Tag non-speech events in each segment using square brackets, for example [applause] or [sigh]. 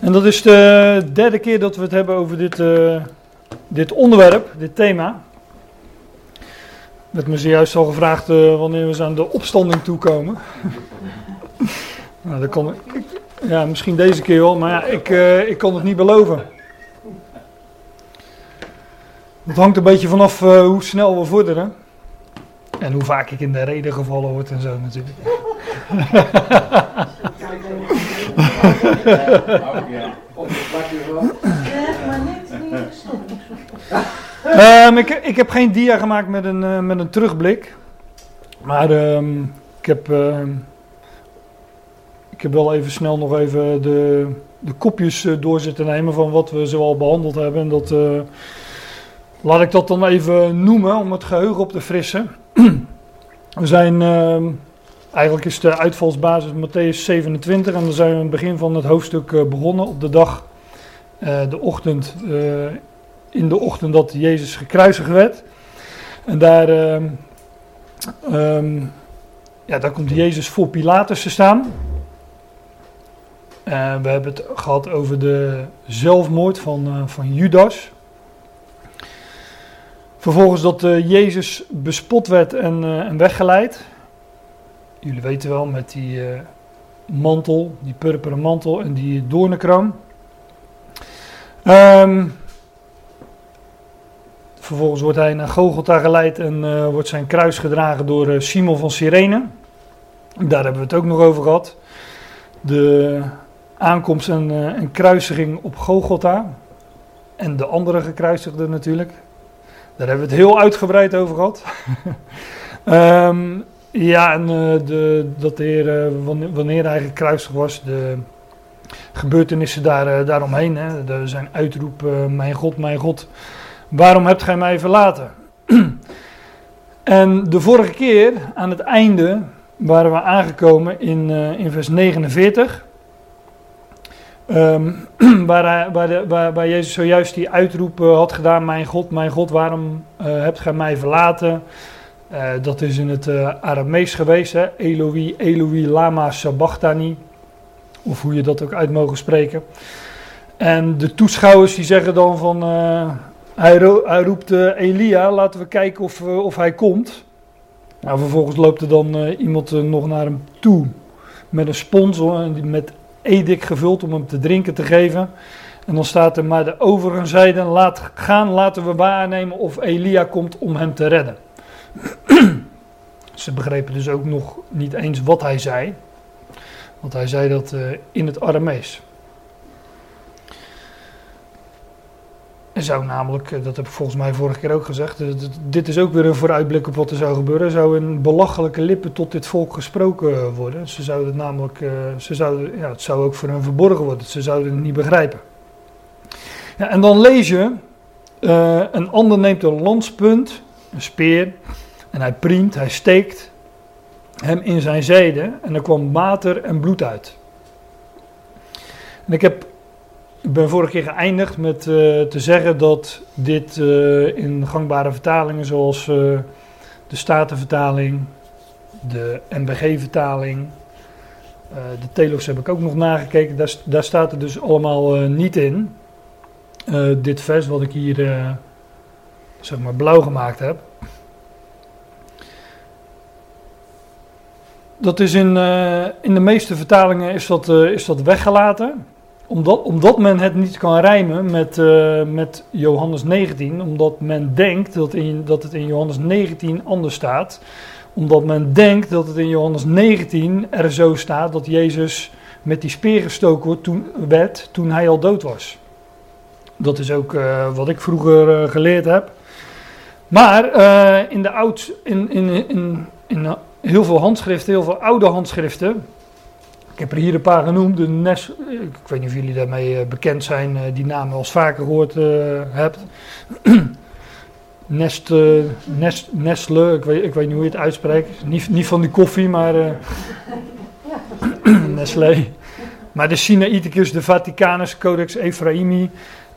En dat is de derde keer dat we het hebben over dit, uh, dit onderwerp, dit thema. Werd me zojuist al gevraagd uh, wanneer we aan de opstanding toekomen. [laughs] nou, dat kon ik, ja, misschien deze keer wel, maar ja, ik, uh, ik kon het niet beloven. Het hangt een beetje vanaf hoe snel we vorderen. En hoe vaak ik in de reden gevallen word en zo natuurlijk. [laughs] um, ik, ik heb geen dia gemaakt met een, uh, met een terugblik. Maar um, ik, heb, uh, ik heb wel even snel nog even de, de kopjes uh, door zitten nemen van wat we zoal behandeld hebben. En dat, laat ik dat dan even noemen om het geheugen op te frissen. [clears throat] we zijn Eigenlijk is de uitvalsbasis Matthäus 27 en dan zijn we in het begin van het hoofdstuk eh, begonnen op de dag, uh, de ochtend, uh, in de ochtend dat Jezus gekruisigd werd. En daar, um, ja, daar komt Jezus voor Pilatus te staan. we hebben het gehad over de zelfmoord van, van Judas. Vervolgens dat Jezus bespot werd en, en weggeleid jullie weten wel, met die uh, mantel, die purperen mantel en die doornenkroon. Um, vervolgens wordt hij naar Gogolta geleid en uh, wordt zijn kruis gedragen door uh, Simon van Sirene. Daar hebben we het ook nog over gehad. De aankomst en, kruisiging op Gogolta. En de andere gekruisigde natuurlijk. Daar hebben we het heel uitgebreid over gehad. um, [laughs] Ja, en de, dat de Heer, uh, wanneer, hij gekruisigd was, de gebeurtenissen daar, uh, daaromheen. Hè, zijn uitroep, mijn God, mijn God, waarom hebt gij mij verlaten? [clears throat] en de vorige keer, aan het einde, waren we aangekomen in, in vers 49. Um, [clears throat] waar, hij, waar, de, waar, waar, Jezus zojuist die uitroep had gedaan, mijn God, mijn God, waarom hebt gij mij verlaten? Uh, dat is in het uh, Aramees geweest, hè? Eloi, Eloi, lama sabachthani. Of hoe je dat ook uit mogen spreken. En de toeschouwers die zeggen dan van, uh, hij, ro hij, roept Elia, laten we kijken of, of hij komt. Nou, vervolgens loopt er dan iemand nog naar hem toe met een sponsor, met edik gevuld om hem te drinken te geven. En dan staat er, maar de overigen zeiden, laat gaan, laten we waarnemen of Elia komt om hem te redden. Ze begrepen dus ook nog niet eens wat hij zei. Want hij zei dat uh, in het Aramees. Er zou namelijk, uh, dat heb ik volgens mij vorige keer ook gezegd, uh, dit is ook weer een vooruitblik op wat er zou gebeuren. Zou in belachelijke lippen tot dit volk gesproken worden. Ze zouden namelijk, ze zouden, ja, het zou ook voor hen verborgen worden. Ze zouden het niet begrijpen. En dan lees je, een ander neemt een landspunt een speer. En hij priemt, hij steekt hem in zijn zijde en er kwam water en bloed uit. En ik, heb, ik ben vorige keer geëindigd met uh, te zeggen dat dit uh, in gangbare vertalingen zoals uh, de Statenvertaling, de NBG-vertaling, de Telos heb ik ook nog nagekeken, daar, daar staat er dus allemaal niet in. dit vers wat ik hier zeg maar blauw gemaakt heb. Dat is in, uh, in de meeste vertalingen is dat, uh, is dat weggelaten. Omdat, omdat men het niet kan rijmen met, uh, met Johannes 19. Omdat men denkt dat, in, dat het in Johannes 19 anders staat. Omdat men denkt dat het in Johannes 19 er zo staat dat Jezus met die speer gestoken wordt toen, werd toen hij al dood was. Dat is ook wat ik vroeger geleerd heb. Maar uh, in de oud, in, in, in, in heel veel handschriften, heel veel oude handschriften. Ik heb er hier een paar genoemd. De Nes, ik weet niet of jullie daarmee uh, bekend zijn, uh, die namen als vaker gehoord hebt. [clears throat] Nest, Nest, Nestle, ik weet, ik weet niet hoe je het uitspreekt. Niet, niet van die koffie, maar [clears throat] Nestlé. Maar de Sinaiticus, de Vaticanus, Codex Ephraimi.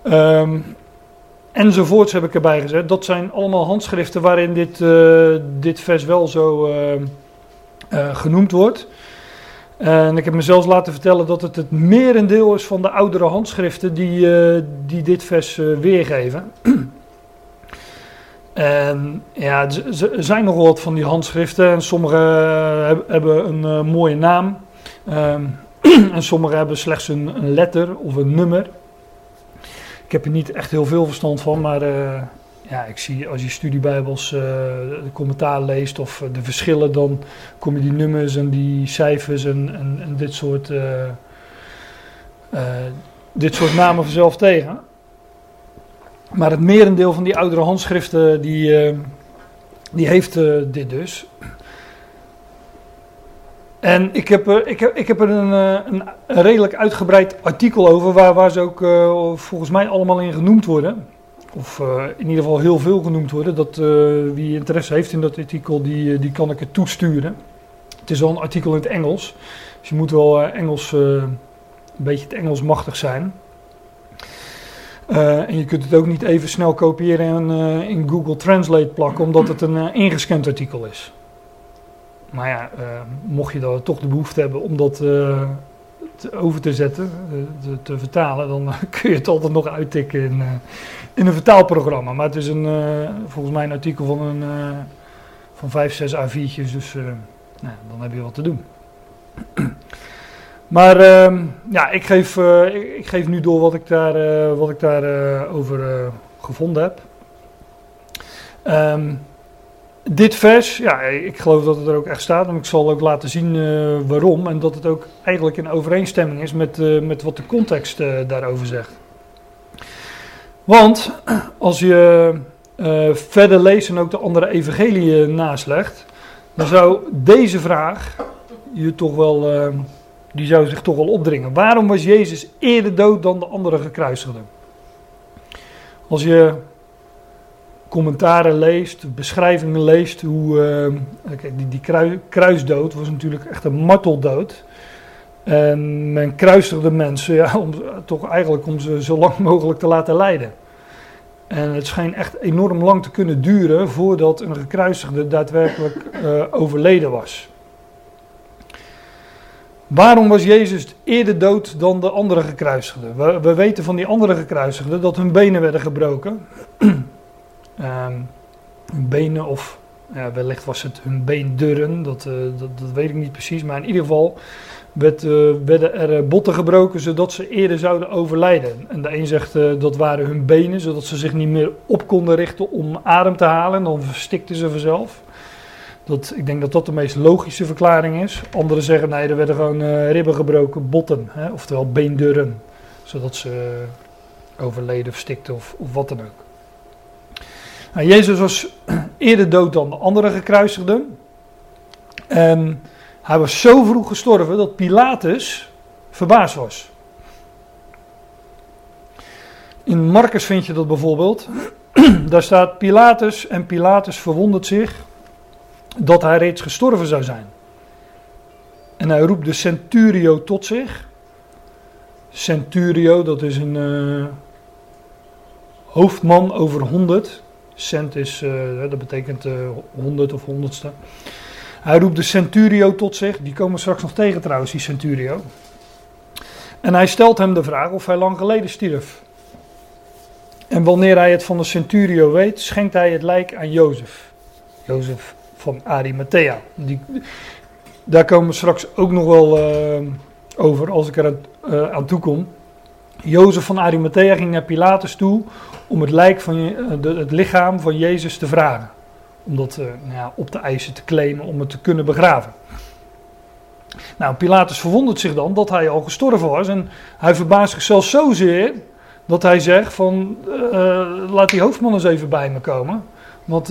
Um, enzovoorts heb ik erbij gezet. Dat zijn allemaal handschriften waarin dit, uh, dit vers wel zo uh, uh, genoemd wordt. En ik heb mezelf laten vertellen dat het het merendeel is van de oudere handschriften die, eh, die dit vers weergeven. [clears throat] en ja, er zijn nog wat van die handschriften en sommige hebben een mooie naam. Um, [clears throat] en sommige hebben slechts een, letter of een nummer. Ik heb er niet echt heel veel verstand van, maar ja, ik zie als je studiebijbels uh, de commentaar leest of de verschillen, dan kom je die nummers en die cijfers en, en, dit, soort, dit soort namen vanzelf tegen. Maar het merendeel van die oudere handschriften, die, die heeft dit dus. En ik heb ik heb, ik heb er een, een, een redelijk uitgebreid artikel over, waar, waar ze ook volgens mij allemaal in genoemd worden of uh, in ieder geval heel veel genoemd worden. Dat, wie interesse heeft in dat artikel, die, eh, die kan ik het toesturen. Het is al een artikel in het Engels. Dus je moet wel Engels, een beetje het Engels machtig zijn. en je kunt het ook niet even snel kopiëren en in Google Translate plakken, omdat het een ingescand artikel is. Maar ja, mocht je dan toch de behoefte hebben om dat over te zetten, te, te, vertalen, dan [laughs] kun je het altijd nog uittikken in, in een vertaalprogramma. Maar het is een, volgens mij een artikel van, een, van 5, 6 A4'tjes, dus nou, dan heb je wat te doen. [clears throat] maar ehm, ja, ik geef, ik, geef nu door wat ik daar, wat ik daar over gevonden heb. Um, dit vers, ja, ik geloof dat het er ook echt staat, maar ik zal ook laten zien waarom. En dat het ook eigenlijk in overeenstemming is met, met wat de context daarover zegt. Want als je verder leest en ook de andere evangeliën naslegt, dan zou deze vraag je toch wel, die zou zich toch wel opdringen. Waarom was Jezus eerder dood dan de andere gekruisigden? Als je commentaren leest, beschrijvingen leest, hoe uh, kijk, die, die kruisdood was natuurlijk echt een marteldood. En men kruisigde mensen ja, om, toch eigenlijk om ze zo lang [laughs] mogelijk te laten lijden. En het schijnt echt enorm lang te kunnen duren voordat een gekruisigde daadwerkelijk uh, overleden was. Waarom was Jezus eerder dood dan de andere gekruisigden? We, we weten van die andere gekruisigden dat hun benen werden gebroken. [clears throat] um, hun benen of ja, wellicht was het hun beendurren, dat, uh, dat, dat weet ik niet precies. Maar in ieder geval werd, uh, werden er eh, botten gebroken zodat ze eerder zouden overlijden. En de een zegt dat waren hun benen, zodat ze zich niet meer op konden richten om adem te halen. Dan verstikten ze vanzelf. Dat, ik denk dat dat de meest logische verklaring is. Anderen zeggen nee, er werden gewoon ribben gebroken, botten, hè, oftewel beendurren. Zodat ze overleden, verstikten of, of wat dan ook. Nou, Jezus was [clears throat] eerder dood dan de andere gekruisigden. En hij was zo vroeg gestorven dat Pilatus verbaasd was. In Marcus vind je dat bijvoorbeeld. [clears throat] Daar staat Pilatus en Pilatus verwondert zich dat hij reeds gestorven zou zijn. En hij roept de centurio tot zich. Centurio, dat is een uh, hoofdman over honderd. Cent is, uh, dat betekent uh, honderd of honderdste. Hij roept de centurio tot zich. Die komen straks nog tegen trouwens, die centurio. En hij stelt hem de vraag of hij lang geleden stierf. En wanneer hij het van de centurio weet, schenkt hij het lijk aan Jozef. Jozef van Arimathea. Die, daar komen we straks ook nog wel uh, over als ik er aan, uh, aan toe kom. Jozef van Arimathea ging naar Pilatus toe om het lijk van de, het lichaam van Jezus te vragen om dat uh, nou ja, op te eisen, te claimen, om het te kunnen begraven. Nou, Pilatus verwondert zich dan dat hij al gestorven was. En hij verbaast zichzelf zozeer dat hij zegt van, uh, laat die hoofdman eens even bij me komen. Want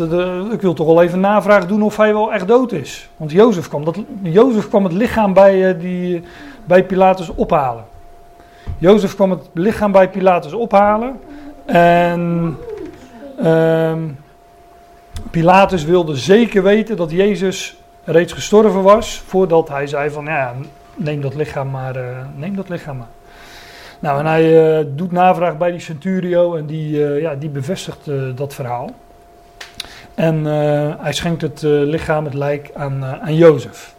ik wil toch wel even navraag doen of hij wel echt dood is. Want Jozef kwam, dat, Jozef kwam het lichaam bij, die, bij Pilatus ophalen. Jozef kwam het lichaam bij Pilatus ophalen. En... Ehm, Pilatus wilde zeker weten dat Jezus reeds gestorven was, voordat hij zei van ja, neem dat lichaam maar, uh, neem dat lichaam maar. Nou, en hij uh, doet navraag bij die centurio en die, uh, ja, die bevestigt dat verhaal. En hij schenkt het lichaam, het lijk aan, aan Jozef.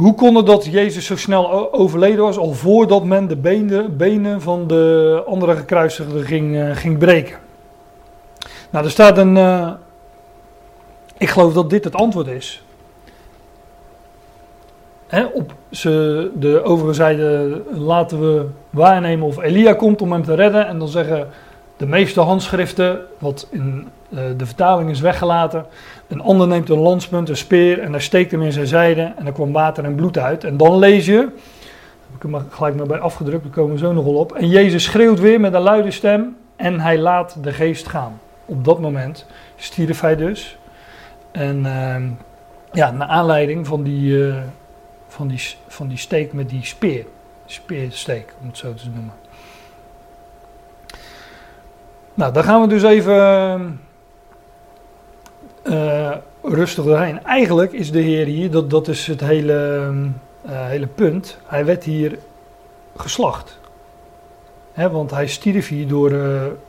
Hoe kon het dat Jezus zo snel overleden was, al voordat men de benen, benen van de andere gekruisigden ging, uh, ging breken? Nou, er staat een. Uh, ik geloof dat dit het antwoord is. Op ze, de overigen zeiden: laten we waarnemen of Elia komt om hem te redden. En dan zeggen de meeste handschriften, wat in uh, de vertaling is weggelaten. Een ander neemt een landspunt, een speer en daar steekt hem in zijn zijde en er kwam water en bloed uit. En dan lees je, heb ik hem gelijk maar bij afgedrukt, daar komen we zo nog wel op. En Jezus schreeuwt weer met een luide stem en hij laat de geest gaan. Op dat moment stierf hij dus. En uh, ja, naar aanleiding van die, uh, van, die, van die steek met die speer. Speersteek, om het zo te noemen. Nou, dan gaan we dus even uh, rustig doorheen. Eigenlijk is de Heer hier, dat, dat is het hele, uh, hele punt. Hij werd hier geslacht. He, want hij stierf hier door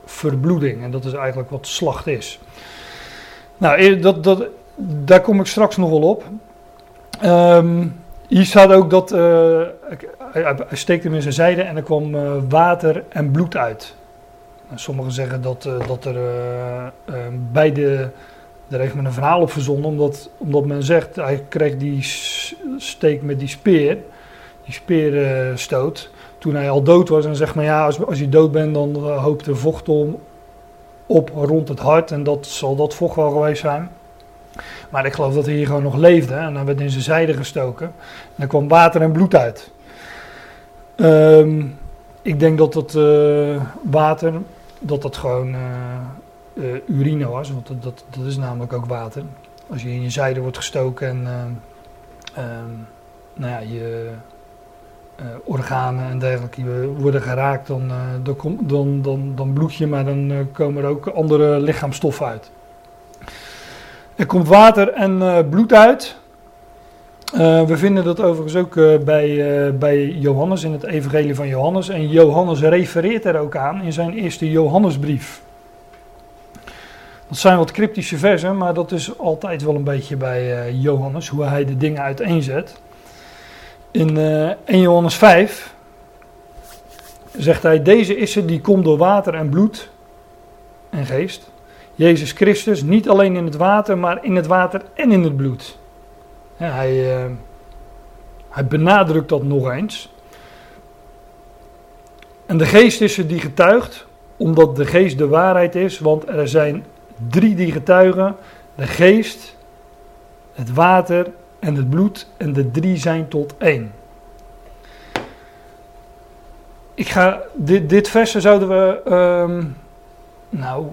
verbloeding. En dat is eigenlijk wat slacht is. Nou, dat, dat, daar kom ik straks nog wel op. Um, hier staat ook dat hij, steekte hem in zijn zijde en er kwam water en bloed uit. Sommigen zeggen dat, uh, dat er uh, bij de. Daar heeft men een verhaal op verzonnen, omdat, omdat men zegt hij kreeg die steek met die speer, die speerstoot, toen hij al dood was. En zegt men ja, als, als je dood bent, dan hoopt er vocht om, op rond het hart en dat zal dat vocht wel geweest zijn. Maar ik geloof dat hij hier gewoon nog leefde en dan werd in zijn zijde gestoken. En er kwam water en bloed uit. Um, ik denk dat dat water dat dat gewoon uh, uh, urine was, want dat, dat, dat, is namelijk ook water. Als je in je zijde wordt gestoken en uh, nou ja, je organen en dergelijke worden geraakt, dan, dan, dan, dan, dan bloed je, maar dan komen er ook andere lichaamstoffen uit. Er komt water en bloed uit. Uh, we vinden dat overigens ook uh, bij, uh, bij Johannes in het Evangelie van Johannes. En Johannes refereert er ook aan in zijn eerste Johannesbrief. Dat zijn wat cryptische versen, maar dat is altijd wel een beetje bij Johannes, hoe hij de dingen uiteenzet. In 1 Johannes 5 zegt hij: Deze is het die komt door water en bloed en geest. Jezus Christus, niet alleen in het water, maar in het water en in het bloed hij, uh, hij benadrukt dat nog eens. En de geest is er die getuigt, omdat de geest de waarheid is, want er zijn drie die getuigen: de geest, het water en het bloed, en de drie zijn tot één. Ik ga, dit, dit versen zouden we, um, nou,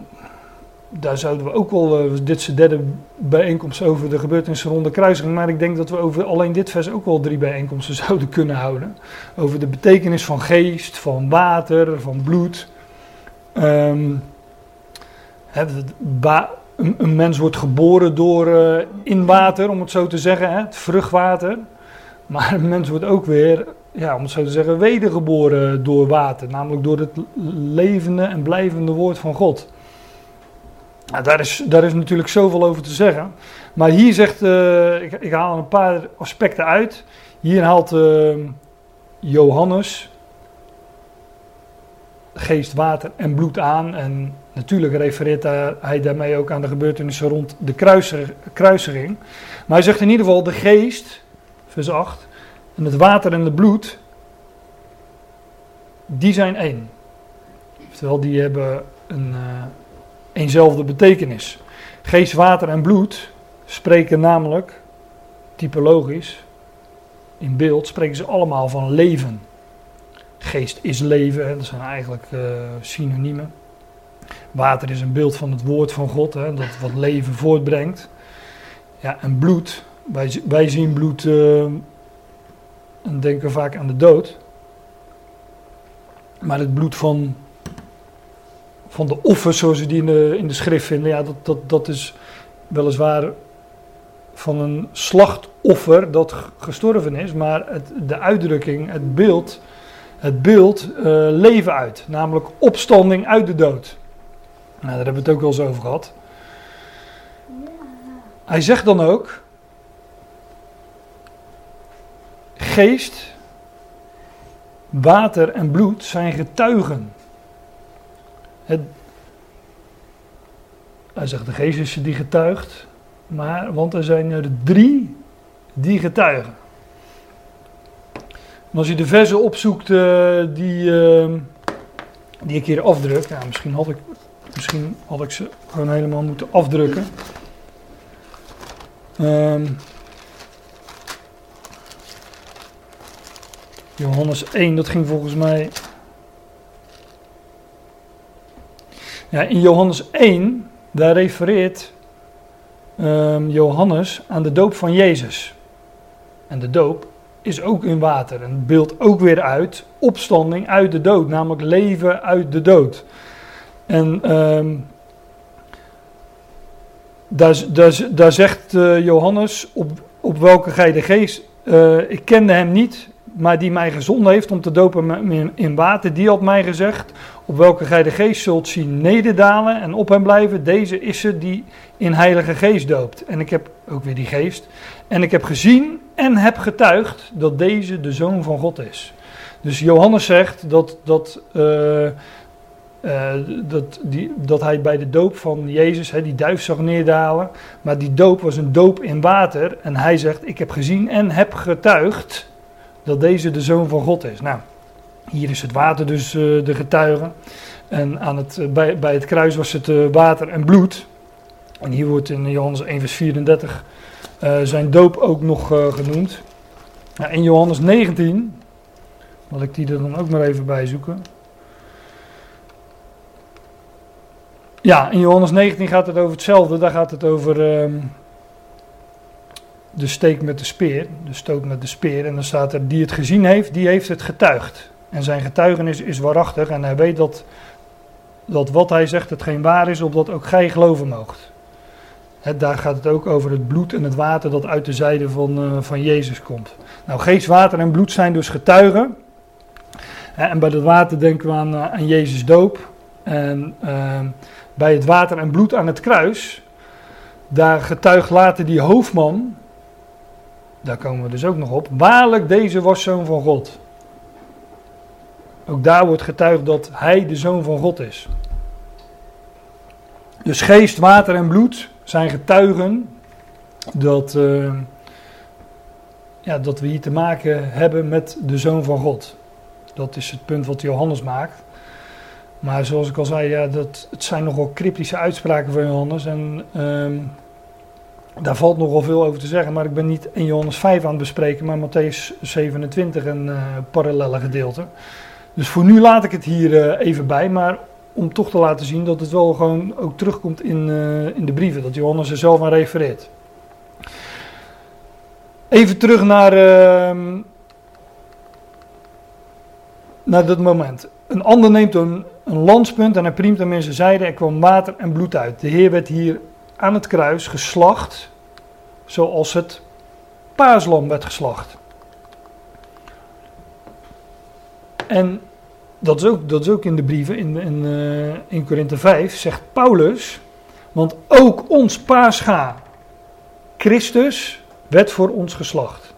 daar zouden we ook wel, uh, dit is de derde bijeenkomst over de gebeurtenissen rond de kruising, maar ik denk dat we over alleen dit vers ook wel drie bijeenkomsten [laughs] zouden kunnen houden. Over de betekenis van geest, van water, van bloed. Um, een, mens wordt geboren door uh, in water, om het zo te zeggen, hè, het vruchtwater. Maar een mens wordt ook weer, ja, om het zo te zeggen, wedergeboren door water. Namelijk door het levende en blijvende woord van God. Nou, daar, is, daar is natuurlijk zoveel over te zeggen. Maar hier zegt, uh, ik, ik, haal een paar aspecten uit. Hier haalt uh, Johannes geest, water en bloed aan. En natuurlijk refereert hij daarmee ook aan de gebeurtenissen rond de kruisiging. Maar hij zegt in ieder geval de geest, vers 8, en het water en het bloed, die zijn één. Oftewel, die hebben een... Uh, eenzelfde betekenis. Geest, water en bloed spreken namelijk, typologisch, in beeld, spreken ze allemaal van leven. Geest is leven, hè, dat zijn eigenlijk uh, synoniemen. Water is een beeld van het woord van God, hè, dat wat leven voortbrengt. Ja, en bloed, wij, zien bloed uh, en denken vaak aan de dood. Maar het bloed van van de offers zoals we die in de, in de schrift vinden, ja, dat, dat, dat is weliswaar van een slachtoffer dat gestorven is, maar het, de uitdrukking, het beeld, het beeld uh, leven uit, namelijk opstanding uit de dood. Nou, daar hebben we het ook wel eens over gehad. Hij zegt dan ook, geest, water en bloed zijn getuigen. Het, hij zegt de geest is die getuigt, maar, want er zijn er drie die getuigen. En als je de versen opzoekt uh, die, uh, die ik hier afdruk, ja, misschien, had ik, misschien had ik ze gewoon helemaal moeten afdrukken. Um, Johannes 1, dat ging volgens mij. Ja, in Johannes 1, daar refereert um, Johannes aan de doop van Jezus. En de doop is ook in water en beeldt ook weer uit opstanding uit de dood, namelijk leven uit de dood. En um, daar, daar, zegt uh, Johannes op, op welke gij de geest. Uh, ik kende hem niet, maar die mij gezonden heeft om te dopen in water, die had mij gezegd, op welke gij de geest zult zien nederdalen en op hem blijven, deze is het die in heilige geest doopt. En ik heb ook weer die geest. En ik heb gezien en heb getuigd dat deze de zoon van God is. Dus Johannes zegt dat, dat, uh, uh, dat, die, dat hij bij de doop van Jezus die duif zag neerdalen. Maar die doop was een doop in water. En hij zegt: Ik heb gezien en heb getuigd dat deze de zoon van God is. Nou, hier is het water dus uh, de getuige. En aan het, uh, bij, bij het kruis was het uh, water en bloed. En hier wordt in Johannes 1 vers 34 zijn doop ook nog genoemd. Nou, in Johannes 19, laat ik die er dan ook maar even bij zoeken. Ja, in Johannes 19 gaat het over hetzelfde. Daar gaat het over ehm, de steek met de speer, de stoot met de speer. En dan staat er, die het gezien heeft, die heeft het getuigd. En zijn getuigenis is waarachtig en hij weet dat, dat wat hij zegt het geen waar is, opdat ook gij geloven moogt. daar gaat het ook over het bloed en het water dat uit de zijde van, uh, van Jezus komt. Nou, geest, water en bloed zijn dus getuigen. en bij dat water denken we aan, uh, aan Jezus doop. En uh, bij het water en bloed aan het kruis, daar getuigt later die hoofdman daar komen we dus ook nog op. Waarlijk, deze was zoon van God. Ook daar wordt getuigd dat hij de zoon van God is. Dus geest, water en bloed zijn getuigen dat, uh, ja, dat we hier te maken hebben met de zoon van God. Dat is het punt wat Johannes maakt. Maar zoals ik al zei, ja, dat, het zijn nogal cryptische uitspraken van Johannes. En uh, daar valt nogal veel over te zeggen, maar ik ben niet in Johannes 5 aan het bespreken, maar Matthäus 27 een uh, parallele gedeelte. Dus voor nu laat ik het hier uh, even bij, maar om toch te laten zien dat het wel gewoon ook terugkomt in, uh, in de brieven, dat Johannes er zelf aan refereert. Even terug naar, ehm, naar dat moment. Een ander neemt een, een landspunt en hij priemt hem in zijn zijde. Er kwam water en bloed uit. De Heer werd hier aan het kruis geslacht zoals het paaslam werd geslacht. En dat is ook, dat is ook in de brieven, in, in, uh, in Korinthe 5, zegt Paulus, want ook ons paascha, Christus, werd voor ons geslacht.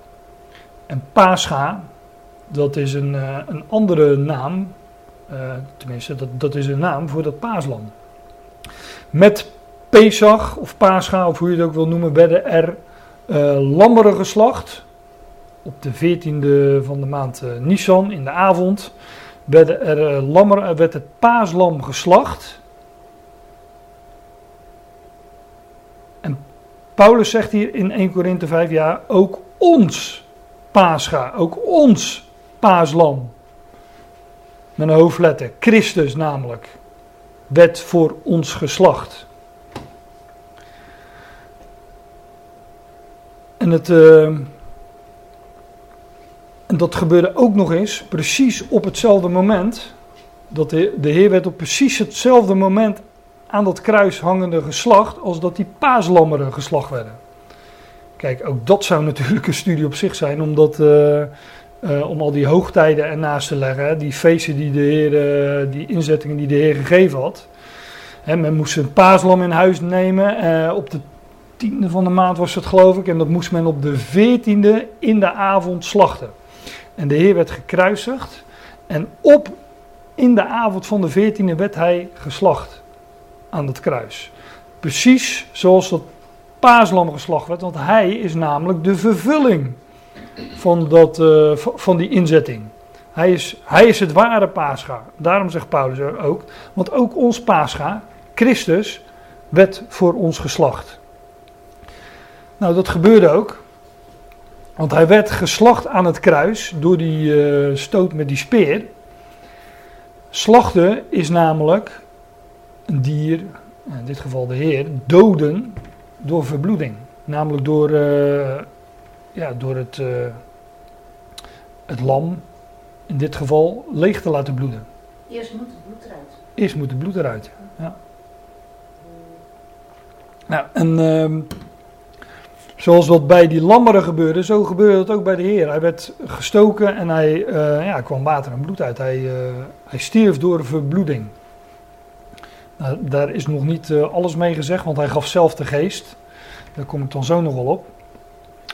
En paascha, dat is een, uh, een andere naam, uh, tenminste dat, dat is een naam voor dat paaslam. Met Pesach of Pascha, of hoe je het ook wil noemen, werden er uh, lammeren geslacht. Op de 14e van de maand uh, Nisan in de avond werden er uh, lammeren, werd het paaslam geslacht. En Paulus zegt hier in 1 Korinthe 5, ja, ook ons Pascha, ook ons paaslam. Met een hoofdletter, Christus namelijk, werd voor ons geslacht. En, het, uh, en dat gebeurde ook nog eens precies op hetzelfde moment. Dat de, de Heer werd op precies hetzelfde moment aan dat kruis hangende geslacht als dat die paaslammeren geslacht werden. Kijk, ook dat zou natuurlijk een studie op zich zijn, omdat, uh, uh, om al die hoogtijden ernaast te leggen. Die feesten die de Heer, die inzettingen die de Heer gegeven had. Hè, men moest een paaslam in huis nemen. op de tiende van de maand was het geloof ik. En dat moest men op de veertiende in de avond slachten. En de Heer werd gekruisigd. En op in de avond van de 14e werd hij geslacht aan het kruis. Precies zoals dat paaslam geslacht werd, want hij is namelijk de vervulling van, dat, uh, van die inzetting. Hij is, hij is het ware paascha. Daarom zegt Paulus ook, want ook ons paascha, Christus, werd voor ons geslacht. Nou, dat gebeurde ook. Want hij werd geslacht aan het kruis door die uh, stoot met die speer. Slachten is namelijk een dier, in dit geval de Heer, doden door verbloeding. Namelijk door, uh, ja, door het, uh, het lam, in dit geval, leeg te laten bloeden. Eerst moet het bloed eruit. Eerst moet het bloed eruit, ja. Nou, en uh, zoals wat bij die lammeren gebeurde, zo gebeurde het ook bij de Heer. Hij werd gestoken en hij uh, ja, kwam water en bloed uit. Hij, uh, hij stierf door verbloeding. Nou, daar is nog niet uh, alles mee gezegd, want hij gaf zelf de geest. Daar kom ik dan zo nog wel op.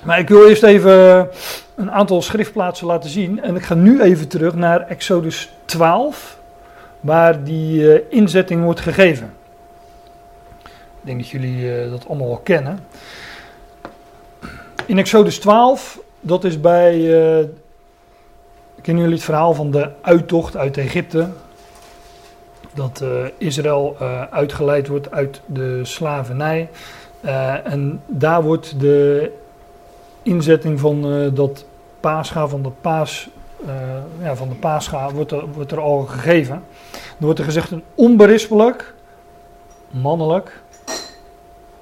Maar ik wil eerst even een aantal schriftplaatsen laten zien. En ik ga nu even terug naar Exodus 12, waar die inzetting wordt gegeven. Ik denk dat jullie dat allemaal wel kennen. In Exodus 12, dat is bij. Uh, kennen jullie het verhaal van de uittocht uit Egypte? Dat uh, Israël uh, uitgeleid wordt uit de slavernij. en daar wordt de inzetting van dat paascha, van de paas. ja, van de paascha wordt er, wordt er al gegeven. Er wordt er gezegd een onberispelijk, mannelijk,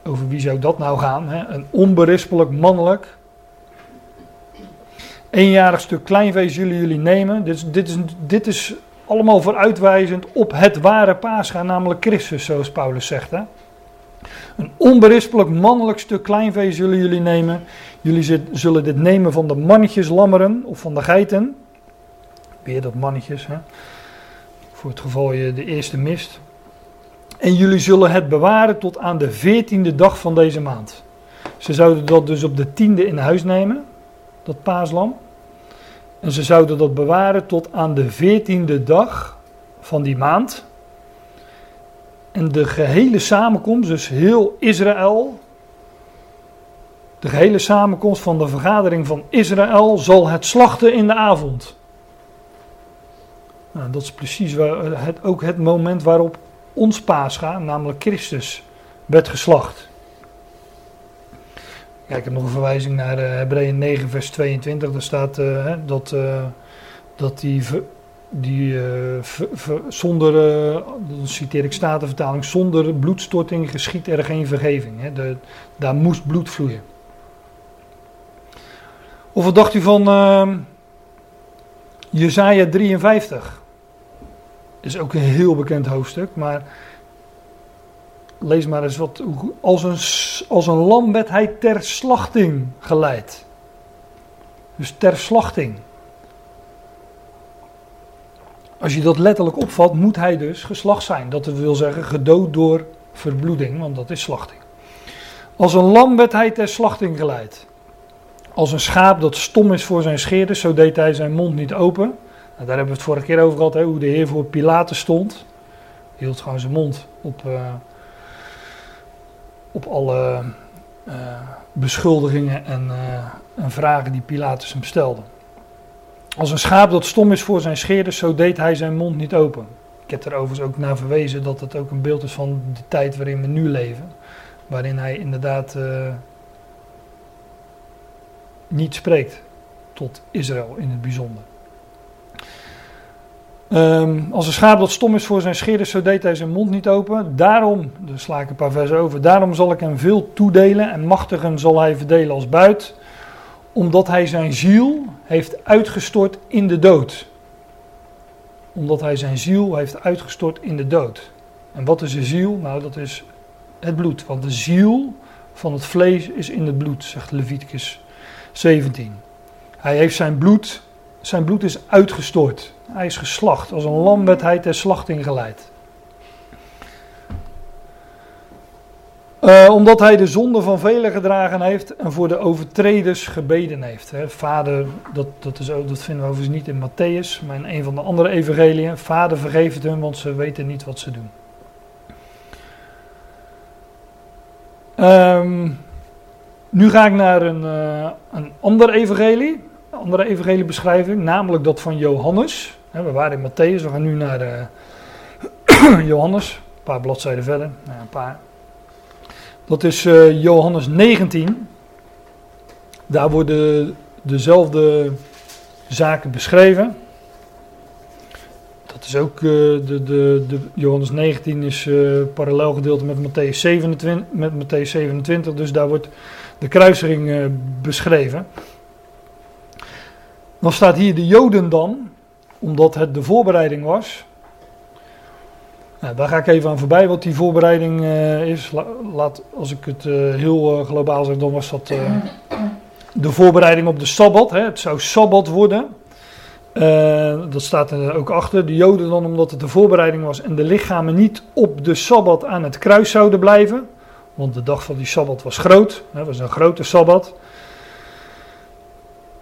over wie zou dat nou gaan? Hè? Een onberispelijk mannelijk. Eenjarig stuk kleinvee zullen jullie nemen. Dit is, dit, is, dit is allemaal vooruitwijzend op het ware paascha, namelijk Christus, zoals Paulus zegt. Hè? Een onberispelijk mannelijk stuk kleinvee zullen jullie nemen. Jullie zullen dit nemen van de mannetjes lammeren of van de geiten. Weer dat mannetjes, hè? voor het geval je de eerste mist. En jullie zullen het bewaren tot aan de veertiende dag van deze maand. Ze zouden dat dus op de tiende in huis nemen, dat paaslam. En ze zouden dat bewaren tot aan de veertiende dag van die maand. En de gehele samenkomst, dus heel Israël, de gehele samenkomst van de vergadering van Israël zal het slachten in de avond. Nou, dat is precies waar, het, ook het moment waarop ons paascha, namelijk Christus, werd geslacht. Kijk, ik heb nog een verwijzing naar uh, Hebreeën 9, vers 22. Daar staat uh, dat, uh, dat die, die zonder, dan citeer ik Statenvertaling, zonder bloedstorting geschiet er geen vergeving. Hè. Daar moest bloed vloeien. Of wat dacht u van Jezaja 53? Is ook een heel bekend hoofdstuk, maar lees maar eens wat. Als een, als een lam werd hij ter slachting geleid. Dus ter slachting. Als je dat letterlijk opvat, moet hij dus geslacht zijn. Dat wil zeggen gedood door verbloeding, want dat is slachting. Als een lam werd hij ter slachting geleid. Als een schaap dat stom is voor zijn scheerders, zo deed hij zijn mond niet open. Daar hebben we het vorige keer over gehad, hè, hoe de Heer voor Pilatus stond. Hij hield gewoon zijn mond op, uh, op alle uh, beschuldigingen en, uh, en, vragen die Pilatus hem stelde. Als een schaap dat stom is voor zijn scheerders, zo deed hij zijn mond niet open. Ik heb er overigens ook naar verwezen dat het ook een beeld is van de tijd waarin we nu leven. Waarin hij inderdaad niet spreekt tot Israël in het bijzonder. Um, als een schaap dat stom is voor zijn scheerders, zo deed hij zijn mond niet open. Daarom, dus sla ik een paar versen over, daarom zal ik hem veel toedelen en machtigen zal hij verdelen als buit, omdat hij zijn ziel heeft uitgestort in de dood. Omdat hij zijn ziel heeft uitgestort in de dood. En wat is de ziel? Nou, dat is het bloed. Want de ziel van het vlees is in het bloed, zegt Leviticus 17. Hij heeft zijn bloed, zijn bloed is uitgestort. Hij is geslacht. Als een lam werd hij ter slachting geleid. Eh, omdat hij de zonde van velen gedragen heeft en voor de overtreders gebeden heeft. Hè. Vader, dat, dat, is ook, dat vinden we overigens niet in Matthäus, maar in een van de andere evangeliën. Vader vergeef het hun, want ze weten niet wat ze doen. Um, nu ga ik naar een, uh, een ander evangelie, andere evangeliebeschrijving, namelijk dat van Johannes. We waren in Matthäus, we gaan nu naar uh, [clears throat] Johannes, een paar bladzijden verder, nou, een paar. Dat is uh, Johannes 19. Daar worden dezelfde zaken beschreven. Dat is ook uh, de, de, de, Johannes 19 is parallel gedeelte met Matthäus 27, met Matthäus 27, dus daar wordt de kruising beschreven. Dan staat hier de Joden dan, omdat het de voorbereiding was. Nou, daar ga ik even aan voorbij wat die voorbereiding uh, is. laat, als ik het uh, heel globaal zeg, dan was dat de voorbereiding op de Sabbat. Hè. Het zou Sabbat worden. dat staat er ook achter. De Joden dan omdat het de voorbereiding was en de lichamen niet op de Sabbat aan het kruis zouden blijven. Want de dag van die Sabbat was groot. Het was een grote Sabbat.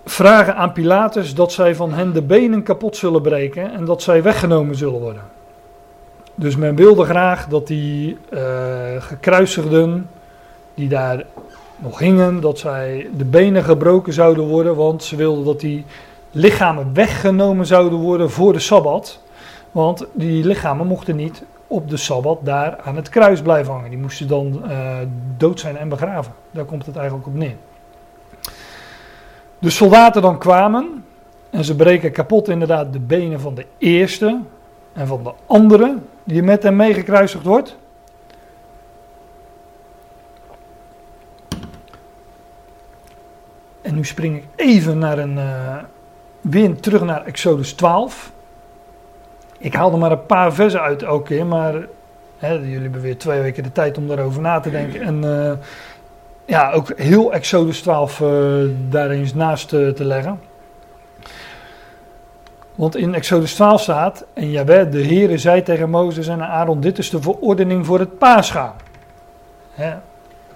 Vragen aan Pilatus dat zij van hen de benen kapot zullen breken en dat zij weggenomen zullen worden. Dus men wilde graag dat die uh, gekruisigden, die daar nog hingen, dat zij de benen gebroken zouden worden, want ze wilden dat die lichamen weggenomen zouden worden voor de Sabbat. Want die lichamen mochten niet op de Sabbat daar aan het kruis blijven hangen. Die moesten dan uh, dood zijn en begraven. Daar komt het eigenlijk op neer. De soldaten dan kwamen en ze breken kapot inderdaad de benen van de eerste en van de andere die met hem meegekruisigd wordt. En nu spring ik even naar een, uh, weer terug naar Exodus 12. Ik haal er maar een paar versen uit elke keer, maar hè, jullie hebben weer twee weken de tijd om daarover na te denken. En uh, ja, ook heel Exodus 12 uh, daar eens naast te, te leggen. Want in Exodus 12 staat, en Jawel, de Heere zei tegen Mozes en Aaron, dit is de verordening voor het paascha. Hè?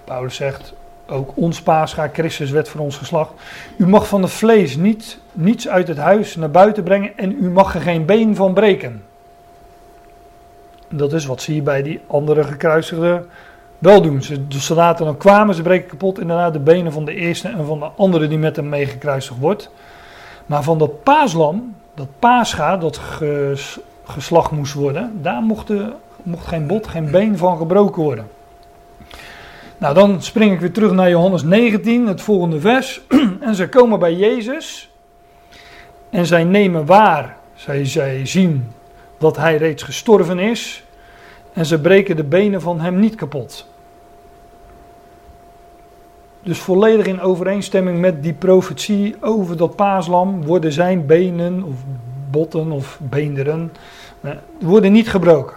Paulus zegt, ook ons paascha, Christus werd voor ons geslacht. U mag van het vlees niet, niets uit het huis naar buiten brengen en u mag er geen been van breken. Dat is wat zie je bij die andere gekruisigden wel doen. de soldaten dan kwamen, ze breken kapot inderdaad de benen van de eerste en van de andere die met hem meegekruisigd wordt. Maar van dat paaslam, dat paascha, dat geslacht moest worden, daar mocht, mocht geen bot, geen been van gebroken worden. Nou, dan spring ik weer terug naar Johannes 19, het volgende vers. [clears throat] en ze komen bij Jezus. En zij nemen waar, zij, zij zien dat hij reeds gestorven is. En ze breken de benen van hem niet kapot. Dus volledig in overeenstemming met die profetie over dat paaslam worden zijn benen of botten of beenderen eh, worden niet gebroken.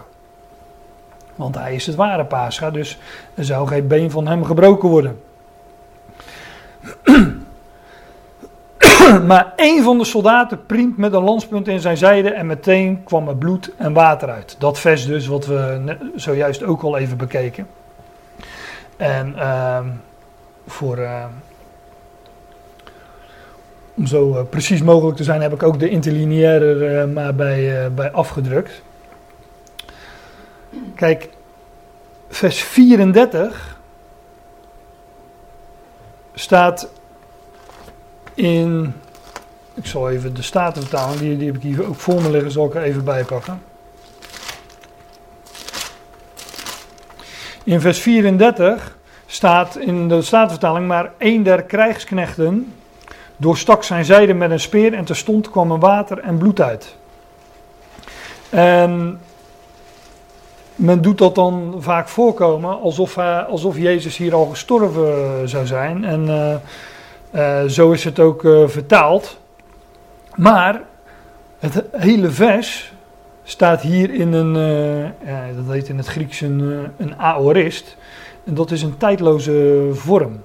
Want hij is het ware Pascha, dus er zou geen been van hem gebroken worden. [clears throat] maar een van de soldaten priemt met een lanspunt in zijn zijde en meteen kwam er bloed en water uit. Dat vers dus, wat we zojuist ook al even bekeken. En uh, voor, uh, om zo uh, precies mogelijk te zijn, heb ik ook de interlineaire maar bij, bij afgedrukt. Kijk, vers 34 staat in. Ik zal even de statenvertaling, die, die heb ik hier ook voor me liggen, zal ik er even bij pakken. In vers 34 staat in de statenvertaling maar één der krijgsknechten doorstak zijn zijde met een speer en terstond kwam er water en bloed uit. En men doet dat dan vaak voorkomen alsof, uh, alsof Jezus hier al gestorven zou zijn. En uh, uh, zo is het ook vertaald. Maar het hele vers staat hier in een, dat heet in het Grieks een, een aorist. En dat is een tijdloze vorm.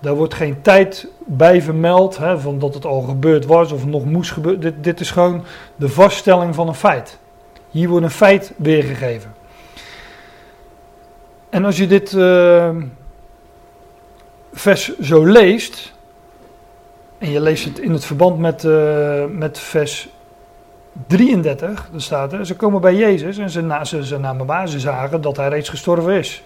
Daar wordt geen tijd bij vermeld, hè, van dat het al gebeurd was of nog moest gebeuren. Dit, dit is gewoon de vaststelling van een feit. Hier wordt een feit weergegeven. En als je dit uh, vers zo leest, en je leest het in het verband met, uh, met vers 33, dan staat er, ze komen bij Jezus en ze, ze, ze namen waar, ze zagen dat hij reeds gestorven is.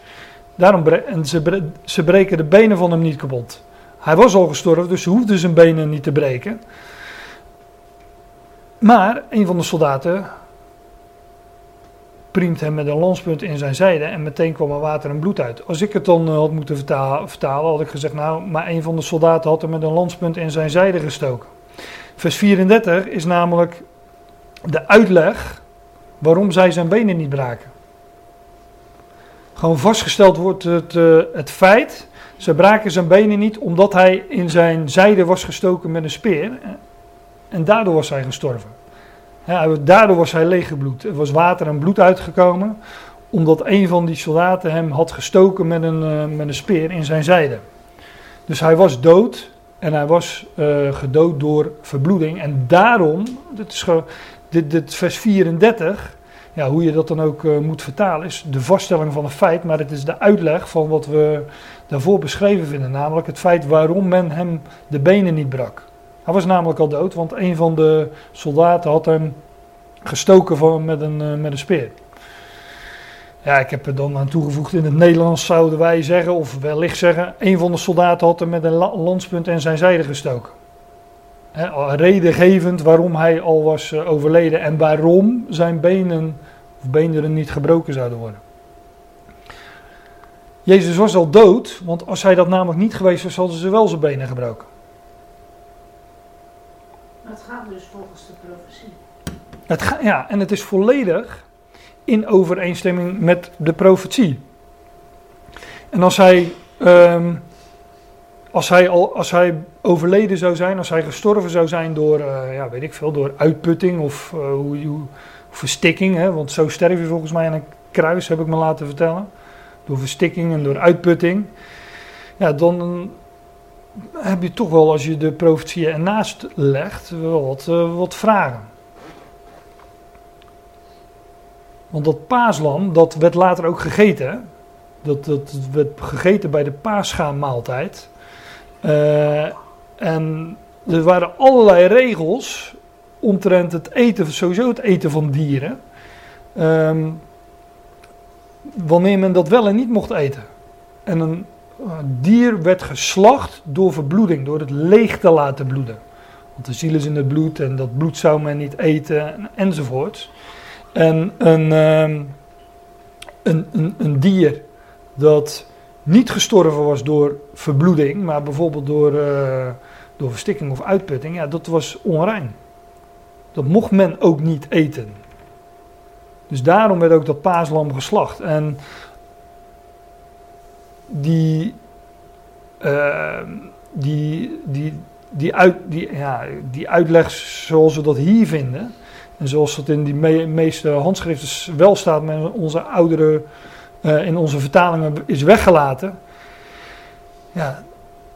Daarom en ze, ze breken de benen van hem niet kapot. Hij was al gestorven, dus ze hoefden zijn benen niet te breken. Maar een van de soldaten priemt hem met een lanspunt in zijn zijde en meteen kwam er water en bloed uit. Als ik het dan eh, had moeten vertalen, had ik gezegd, nou, maar een van de soldaten had hem met een lanspunt in zijn zijde gestoken. Vers 34 is namelijk de uitleg waarom zij zijn benen niet braken. Gewoon vastgesteld wordt het, uh, het feit, ze braken zijn benen niet omdat hij in zijn zijde was gestoken met een speer. En daardoor was hij gestorven. Daardoor was hij leeggebloed. Er was water en bloed uitgekomen, omdat een van die soldaten hem had gestoken met een, uh, met een speer in zijn zijde. Dus hij was dood en hij was gedood door verbloeding. En daarom, dit is dit, dit vers 34, ja, hoe je dat dan ook uh, moet vertalen, is de vaststelling van een feit, maar het is de uitleg van wat we daarvoor beschreven vinden, namelijk het feit waarom men hem de benen niet brak. Hij was namelijk al dood, want een van de soldaten had hem gestoken van, met, een, uh, met een speer. Ja, ik heb er dan aan toegevoegd in het Nederlands zouden wij zeggen, of wellicht zeggen, een van de soldaten had hem met een landspunt in zijn zijde gestoken. Redengevend waarom hij al was uh, overleden en waarom zijn benen of beenderen niet gebroken zouden worden. Jezus was al dood, want als hij dat namelijk niet geweest was, hadden ze wel zijn benen gebroken. Het gaat dus volgens de profetie. Het ga, ja, en het is volledig in overeenstemming met de profetie. En als hij, um, als hij, al, als hij overleden zou zijn, als hij gestorven zou zijn door, uh, ja, weet ik veel, door uitputting of uh, hoe, hoe, verstikking, hè, want zo sterf je volgens mij aan een kruis, heb ik me laten vertellen. Door verstikking en door uitputting. Ja, dan heb je toch wel, als je de profetieën ernaast legt, wel wat, uh, wat vragen. Want dat paaslam, dat werd later ook gegeten. Dat, dat werd gegeten bij de paascha-maaltijd. Uh, en er waren allerlei regels omtrent het eten, sowieso het eten van dieren. Um, wanneer men dat wel en niet mocht eten. En een dier werd geslacht door verbloeding, door het leeg te laten bloeden. Want de ziel is in het bloed en dat bloed zou men niet eten enzovoort. En een, um, een, een, een, dier dat niet gestorven was door verbloeding, maar bijvoorbeeld door, uh, door verstikking of uitputting, ja, dat was onrein. Dat mocht men ook niet eten. Dus daarom werd ook dat paaslam geslacht. En die, uh, die, die, die, uit, die, ja, die uitleg zoals we dat hier vinden, en zoals het in die me meeste handschriften wel staat, met onze oudere, uh, in onze vertalingen is weggelaten. Ja,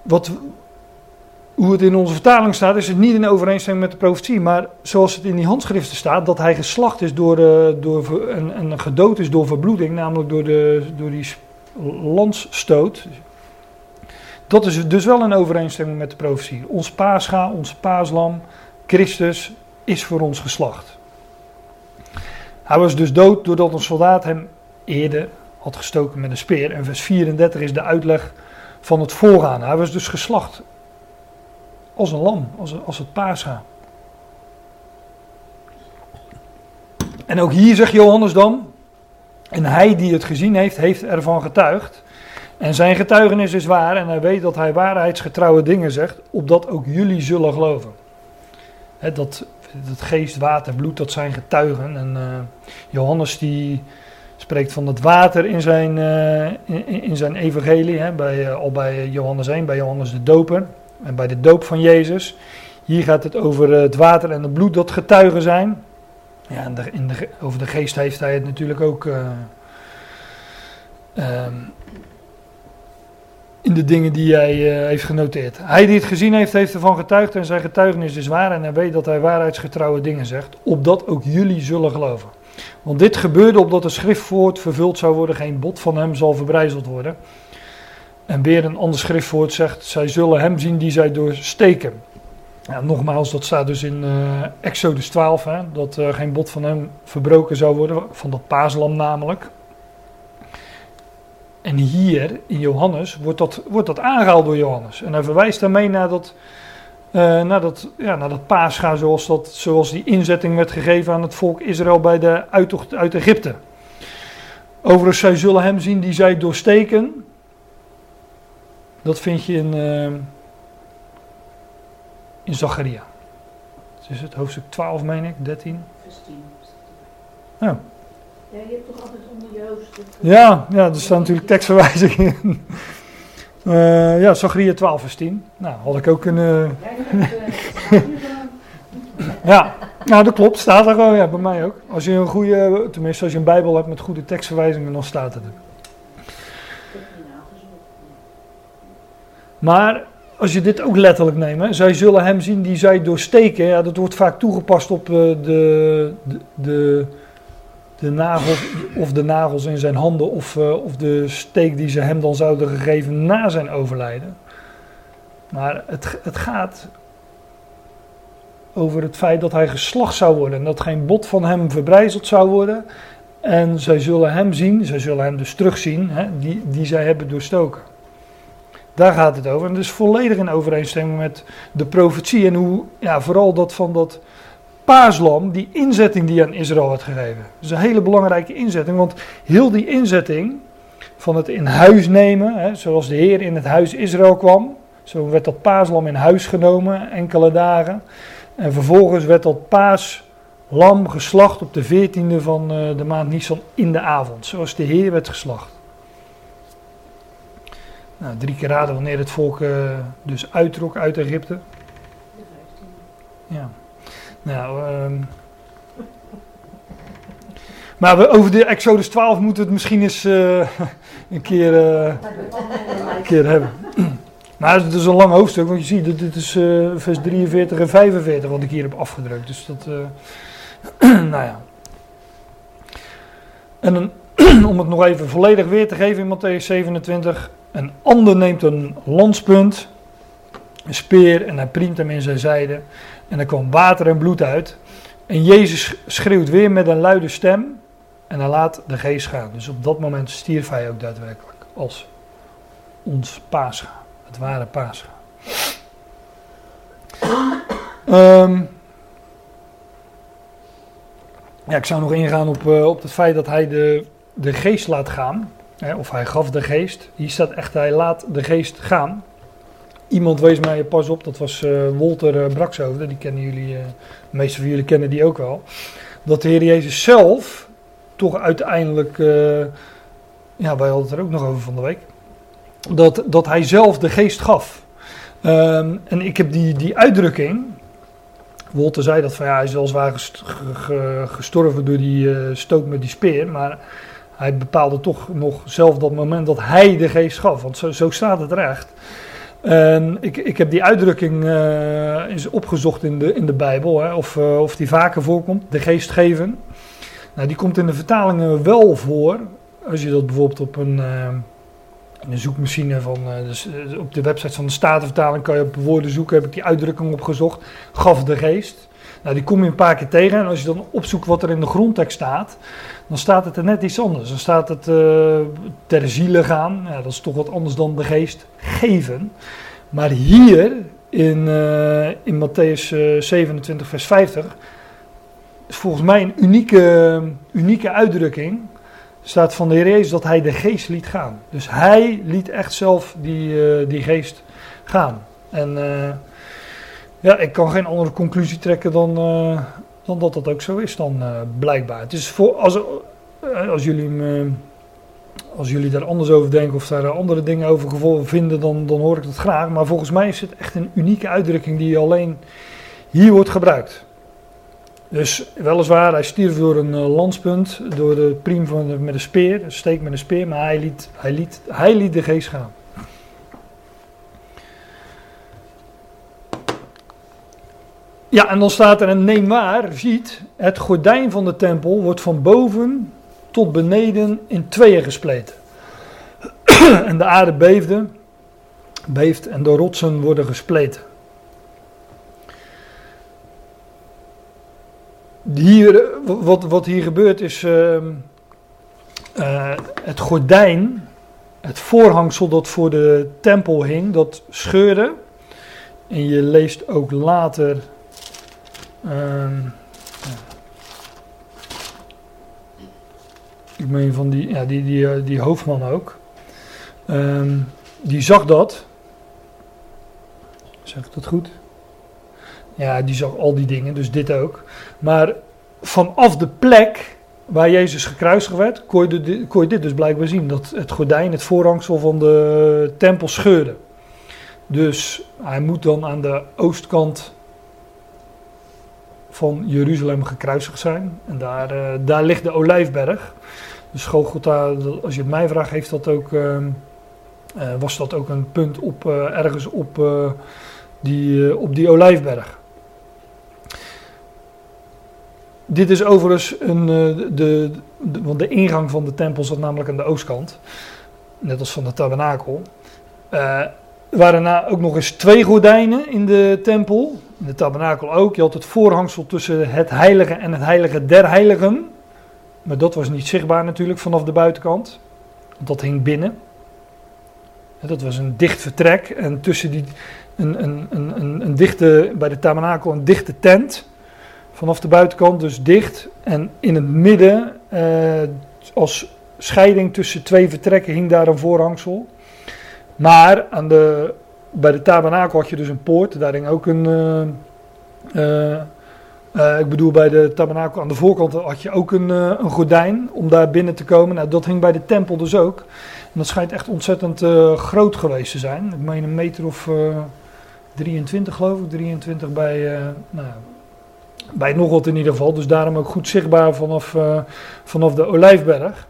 wat, hoe het in onze vertaling staat, is het niet in overeenstemming met de profetie. Maar zoals het in die handschriften staat, dat hij geslacht is door, uh, door en, en gedood is door verbloeding, namelijk door, de, door die landsstoot. Dat is dus wel in overeenstemming met de profetie. Ons paascha, ons paaslam, Christus is voor ons geslacht. Hij was dus dood doordat een soldaat hem eerder had gestoken met een speer. En vers 34 is de uitleg van het voorgaan. Hij was dus geslacht als een lam, als, als het paascha. En ook hier zegt Johannes dan, en hij die het gezien heeft, heeft ervan getuigd. En zijn getuigenis is waar en hij weet dat hij waarheidsgetrouwe dingen zegt, opdat ook jullie zullen geloven. He, dat, dat geest, water, bloed, dat zijn getuigen. En uh, Johannes die spreekt van het water in zijn, uh, in, zijn evangelie, bij, uh, al bij Johannes 1, bij Johannes de Doper en bij de doop van Jezus. Hier gaat het over het water en het bloed dat getuigen zijn. Ja, en de, de, over de geest heeft hij het natuurlijk ook. Um, in de dingen die hij uh, heeft genoteerd. Hij die het gezien heeft, heeft ervan getuigd en zijn getuigenis is waar en hij weet dat hij waarheidsgetrouwe dingen zegt, opdat ook jullie zullen geloven. Want dit gebeurde opdat het schriftwoord vervuld zou worden, geen bot van hem zal verbrijzeld worden. En weer een ander schriftwoord zegt, zij zullen hem zien die zij doorsteken. Ja, nogmaals, dat staat dus in uh, Exodus 12, hè, dat uh, geen bot van hem verbroken zou worden, van dat paaslam namelijk. En hier in Johannes wordt dat, wordt dat aangehaald door Johannes. En hij verwijst daarmee naar dat, uh, naar dat, ja, naar dat paascha zoals, dat, zoals die inzetting werd gegeven aan het volk Israël bij de uittocht uit Egypte. Overigens, zij zullen hem zien die zij doorsteken. Dat vind je in, uh, in Zacharia. Het is het hoofdstuk 12, meen ik, 13. Vers 10. Ja. Ja, je hebt toch altijd onder je hoofdstuk... Ja, ja, er staan natuurlijk tekstverwijzingen in. Uh, [laughs] ja, Zacharia 12 vers 10. Nou, had ik ook kunnen... [laughs] ja, nou dat klopt, staat er gewoon, ja, bij mij ook. Als je een goede, tenminste als je een bijbel hebt met goede tekstverwijzingen, dan staat het er. Maar als je dit ook letterlijk neemt, zij zullen hem zien die zij doorsteken. Ja, dat wordt vaak toegepast op uh, de, de, de nagels, of de nagels in zijn handen of, uh, of de steek die ze hem dan zouden gegeven na zijn overlijden. Maar het, het gaat over het feit dat hij geslacht zou worden en dat geen bot van hem verbrijzeld zou worden. En zij zullen hem zien, zij zullen hem dus terugzien, hè, die, die zij hebben doorstoken. Daar gaat het over. En dat is volledig in overeenstemming met de profetie en hoe, ja, vooral dat van dat paaslam, die inzetting die aan Israël werd gegeven. Dat is een hele belangrijke inzetting, want heel die inzetting van het in huis nemen, hè, zoals de Heer in het huis Israël kwam, zo werd dat paaslam in huis genomen enkele dagen. En vervolgens werd dat paaslam geslacht op de 14e van uh, de maand Nisan in de avond, zoals de Heer werd geslacht. Nou, drie keer raden wanneer het volk uh, dus uittrok uit Egypte. Ja. Nou, um... maar we, over de Exodus 12 moeten we het misschien eens uh, [laughs] een, keer, uh, een keer hebben. [clears throat] Maar het is een lang hoofdstuk, want je ziet, dit, dit is vers 43 en 45 wat ik hier heb afgedrukt. Dus dat, [clears throat] nou ja. En dan, [clears throat] om het nog even volledig weer te geven in Matthäus 27. Een ander neemt een landspunt, een speer en hij priemt hem in zijn zijde. En er kwam water en bloed uit. En Jezus schreeuwt weer met een luide stem. En hij laat de geest gaan. Dus op dat moment stierf hij ook daadwerkelijk. Als ons paascha. Het ware paascha. Um, ja, ik zou nog ingaan op, uh, op het feit dat hij de, de geest laat gaan. Of hij gaf de geest. Hier staat echt, hij laat de geest gaan. Iemand wees mij pas op, dat was uh, Wolter uh, die kennen jullie, uh, de meeste van jullie kennen die ook wel. Dat de Heer Jezus zelf toch uiteindelijk, ja wij hadden het er ook nog over van de week, dat, dat hij zelf de geest gaf. Um, en ik heb die, die uitdrukking, Wolter zei dat van ja, hij is weliswaar gest, gestorven door die stoot met die speer, maar hij bepaalde toch nog zelf dat moment dat hij de geest gaf, want zo, zo staat het recht. En ik, ik heb die uitdrukking uh, eens opgezocht in de, in de Bijbel, hè, of, uh, of die vaker voorkomt, de geest geven. Nou, die komt in de vertalingen wel voor, als je dat bijvoorbeeld op een, een zoekmachine van, dus, op de website van de Statenvertaling kan je op woorden zoeken, heb ik die uitdrukking opgezocht, gaf de geest. Nou, die kom je een paar keer tegen en als je dan opzoekt wat er in de grondtekst staat, dan staat het er net iets anders. Dan staat het uh, ter ziele gaan, dat is toch wat anders dan de geest geven. Maar hier in, uh, in Matthäus uh, 27, vers 50 is volgens mij een unieke, unieke uitdrukking. Staat van de Heer Jezus dat hij de geest liet gaan. Dus hij liet echt zelf die, eh, die geest gaan. En ja, ik kan geen andere conclusie trekken dan, uh, dan dat dat ook zo is dan uh, blijkbaar. Het is voor, als, uh, als, jullie, als jullie daar anders over denken of daar andere dingen over vinden, dan, dan hoor ik dat graag. Maar volgens mij is het echt een unieke uitdrukking die alleen hier wordt gebruikt. Dus weliswaar, hij stierf door een landspunt, door de priem van met een speer, een steek met een speer, maar hij liet, hij, liet, hij liet de geest gaan. Ja, en dan staat er en neem waar, ziet, het gordijn van de tempel wordt van boven tot beneden in tweeën gespleten. [clears throat] en de aarde beefde, beeft en de rotsen worden gespleten. Hier, wat, wat hier gebeurt is uh, uh, het gordijn, het voorhangsel dat voor de tempel hing, dat scheurde. En je leest ook later. Uh, ik meen van die, ja, die, die, eh, die hoofdman ook. Ehm, die zag dat. Zeg ik dat goed? Ja, die zag al die dingen, dus dit ook. Maar vanaf de plek waar Jezus gekruisigd werd, kon kon je dit dus blijkbaar zien. Dat het gordijn, het voorhangsel van de tempel scheurde. Dus hij moet dan aan de oostkant van Jeruzalem gekruisigd zijn. En daar, uh, daar ligt de Olijfberg. Dus Golgotha, als je het mij vraagt, heeft dat ook, uh, uh, was dat ook een punt op, ergens op, die, op die Olijfberg. Dit is overigens een, de, de, want de ingang van de tempel zat namelijk aan de oostkant. Net als van de tabernakel. Er waren ook nog eens twee gordijnen in de tempel. In de tabernakel ook. Je had het voorhangsel tussen het heilige en het heilige der heiligen. Maar dat was niet zichtbaar natuurlijk vanaf de buitenkant. Dat hing binnen. Dat was een dicht vertrek. En tussen die. Een, een, een, een, dichte, bij de tabernakel een dichte tent. Vanaf de buitenkant dus dicht. En in het midden, eh, als scheiding tussen twee vertrekken, hing daar een voorhangsel. Maar aan de, bij de tabernakel had je dus een poort. Daar hing ook een. Uh, uh, uh, ik bedoel, bij de tabernakel aan de voorkant had je ook een, een gordijn om daar binnen te komen. Nou, dat hing bij de tempel dus ook. En dat schijnt echt ontzettend groot geweest te zijn. Ik meen een meter of 23 geloof ik, 23 bij, nou, bij nog wat in ieder geval. Dus daarom ook goed zichtbaar vanaf, vanaf de Olijfberg.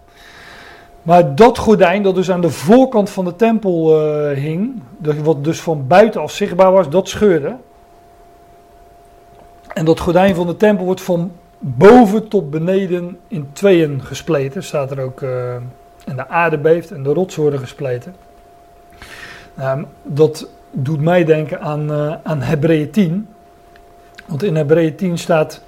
Maar dat gordijn dat dus aan de voorkant van de tempel hing, wat dus van buitenaf zichtbaar was, dat scheurde. En dat gordijn van de tempel wordt van boven tot beneden in tweeën gespleten. Staat er ook. Uh, en de aarde beeft en de rotsen worden gespleten. Uh, dat doet mij denken aan, uh, aan Hebreeën 10. Want in Hebreeën 10 staat.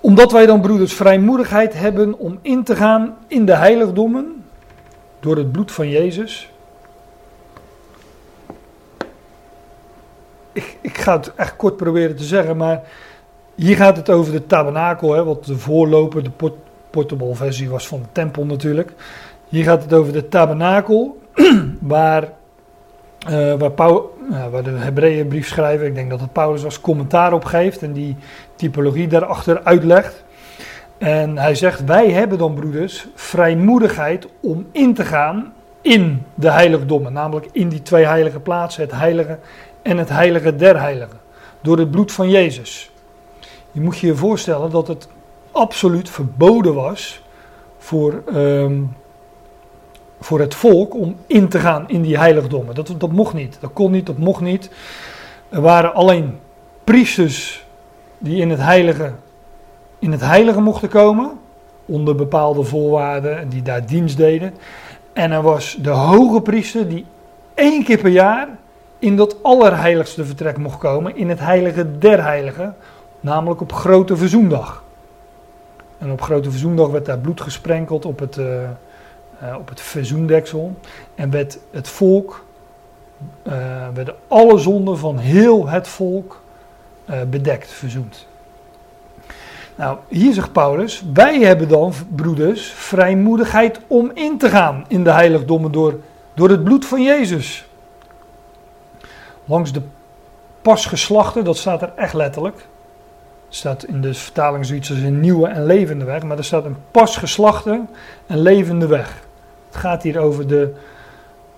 Omdat wij dan, broeders, vrijmoedigheid hebben om in te gaan in de heiligdommen. door het bloed van Jezus. ik, ik ga het echt kort proberen te zeggen, maar hier gaat het over de tabernakel, hè, wat de voorloper, de port, portable versie was van de tempel natuurlijk. Hier gaat het over de tabernakel, [clears throat] waar, uh, waar, Paul, uh, waar de Hebreeënbrief schrijver, ik denk dat het Paulus als commentaar op geeft en die typologie daarachter uitlegt. En hij zegt, wij hebben dan broeders vrijmoedigheid om in te gaan in de heiligdommen, namelijk in die twee heilige plaatsen, het heilige en het heilige der heiligen. Door het bloed van Jezus. Je moet je je voorstellen dat het absoluut verboden was voor, um, voor het volk om in te gaan in die heiligdommen. Dat, dat mocht niet. Dat kon niet, dat mocht niet. Er waren alleen priesters die in het heilige, in het heilige mochten komen. Onder bepaalde voorwaarden en die daar dienst deden. En er was de hoge priester die één keer per jaar in dat allerheiligste vertrek mocht komen, in het heilige der heiligen, namelijk op grote verzoendag. En op grote verzoendag werd daar bloed gesprenkeld op het, uh, uh, op het verzoendeksel en werd het volk, uh, werden alle zonden van heel het volk bedekt, verzoend. Nou, hier zegt Paulus, wij hebben dan, broeders, vrijmoedigheid om in te gaan in de heiligdommen door, door het bloed van Jezus langs de pasgeslachten, dat staat er echt letterlijk. Er staat in de vertaling zoiets als een nieuwe en levende weg, maar er staat een pasgeslachte en levende weg. Het gaat hier over de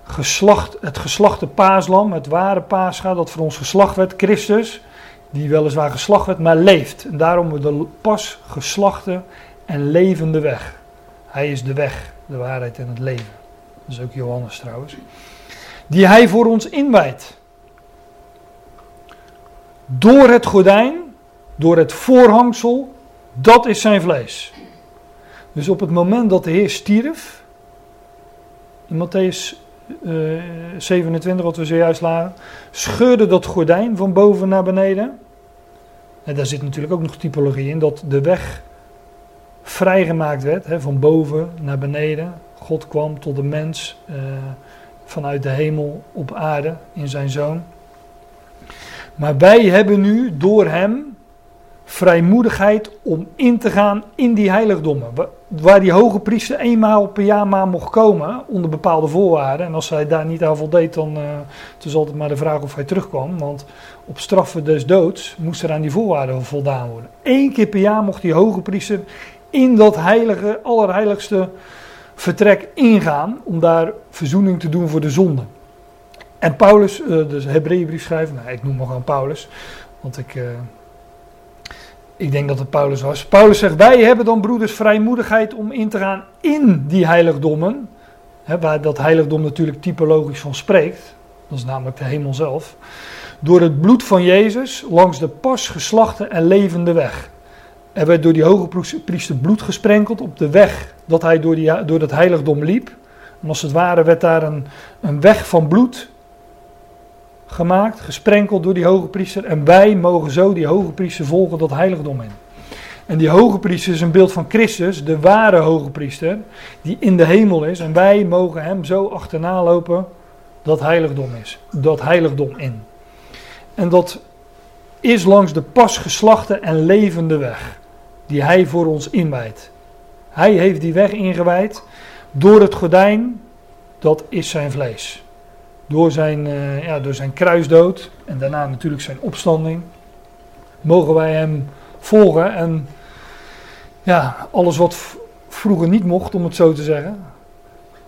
geslacht, het geslachte paaslam, het ware paascha dat voor ons geslacht werd, Christus, die weliswaar geslacht werd, maar leeft. En daarom de pas geslachte en levende weg. Hij is de weg, de waarheid en het leven. Dat is ook Johannes trouwens. Die hij voor ons inwijdt door het gordijn, door het voorhangsel, dat is zijn vlees. Dus op het moment dat de Heer stierf, in Matthäus uh, 27, wat we zojuist lagen, scheurde dat gordijn van boven naar beneden. En daar zit natuurlijk ook nog typologie in, dat de weg vrijgemaakt werd, hè, van boven naar beneden. God kwam tot de mens uh, vanuit de hemel op aarde in zijn zoon. Maar wij hebben nu door hem vrijmoedigheid om in te gaan in die heiligdommen. Waar die hoge priester eenmaal per jaar maar mocht komen, onder bepaalde voorwaarden. En als hij daar niet aan voldeed, dan uh, het altijd maar de vraag of hij terugkwam. Want op straffen des doods moest er aan die voorwaarden voldaan worden. Eén keer per jaar mocht die hoge priester in dat heilige, allerheiligste vertrek ingaan. Om daar verzoening te doen voor de zonde. En Paulus, uh, dus Hebreeënbrief schrijven, nou, ik noem maar gewoon Paulus, want ik, uh, ik denk dat het Paulus was. Paulus zegt, wij hebben dan broeders vrijmoedigheid om in te gaan in die heiligdommen, hè, waar dat heiligdom natuurlijk typologisch van spreekt, dat is namelijk de hemel zelf, door het bloed van Jezus langs de pas geslachte en levende weg. Er werd door die hoge priester bloed gesprenkeld op de weg dat hij door, die, door dat heiligdom liep. En als het ware werd daar een, een weg van bloed gemaakt, gesprenkeld door die hoge priester. En wij mogen zo die hoge priester volgen dat heiligdom in. En die hoge priester is een beeld van Christus, de ware hoge priester, die in de hemel is. En wij mogen hem zo achterna lopen dat heiligdom is, dat heiligdom in. En dat is langs de pas geslachte en levende weg, die hij voor ons inwijdt. Hij heeft die weg ingewijd door het gordijn, dat is zijn vlees door zijn, uh, ja, door zijn kruisdood en daarna natuurlijk zijn opstanding, mogen wij hem volgen. En ja, alles wat vroeger niet mocht, om het zo te zeggen,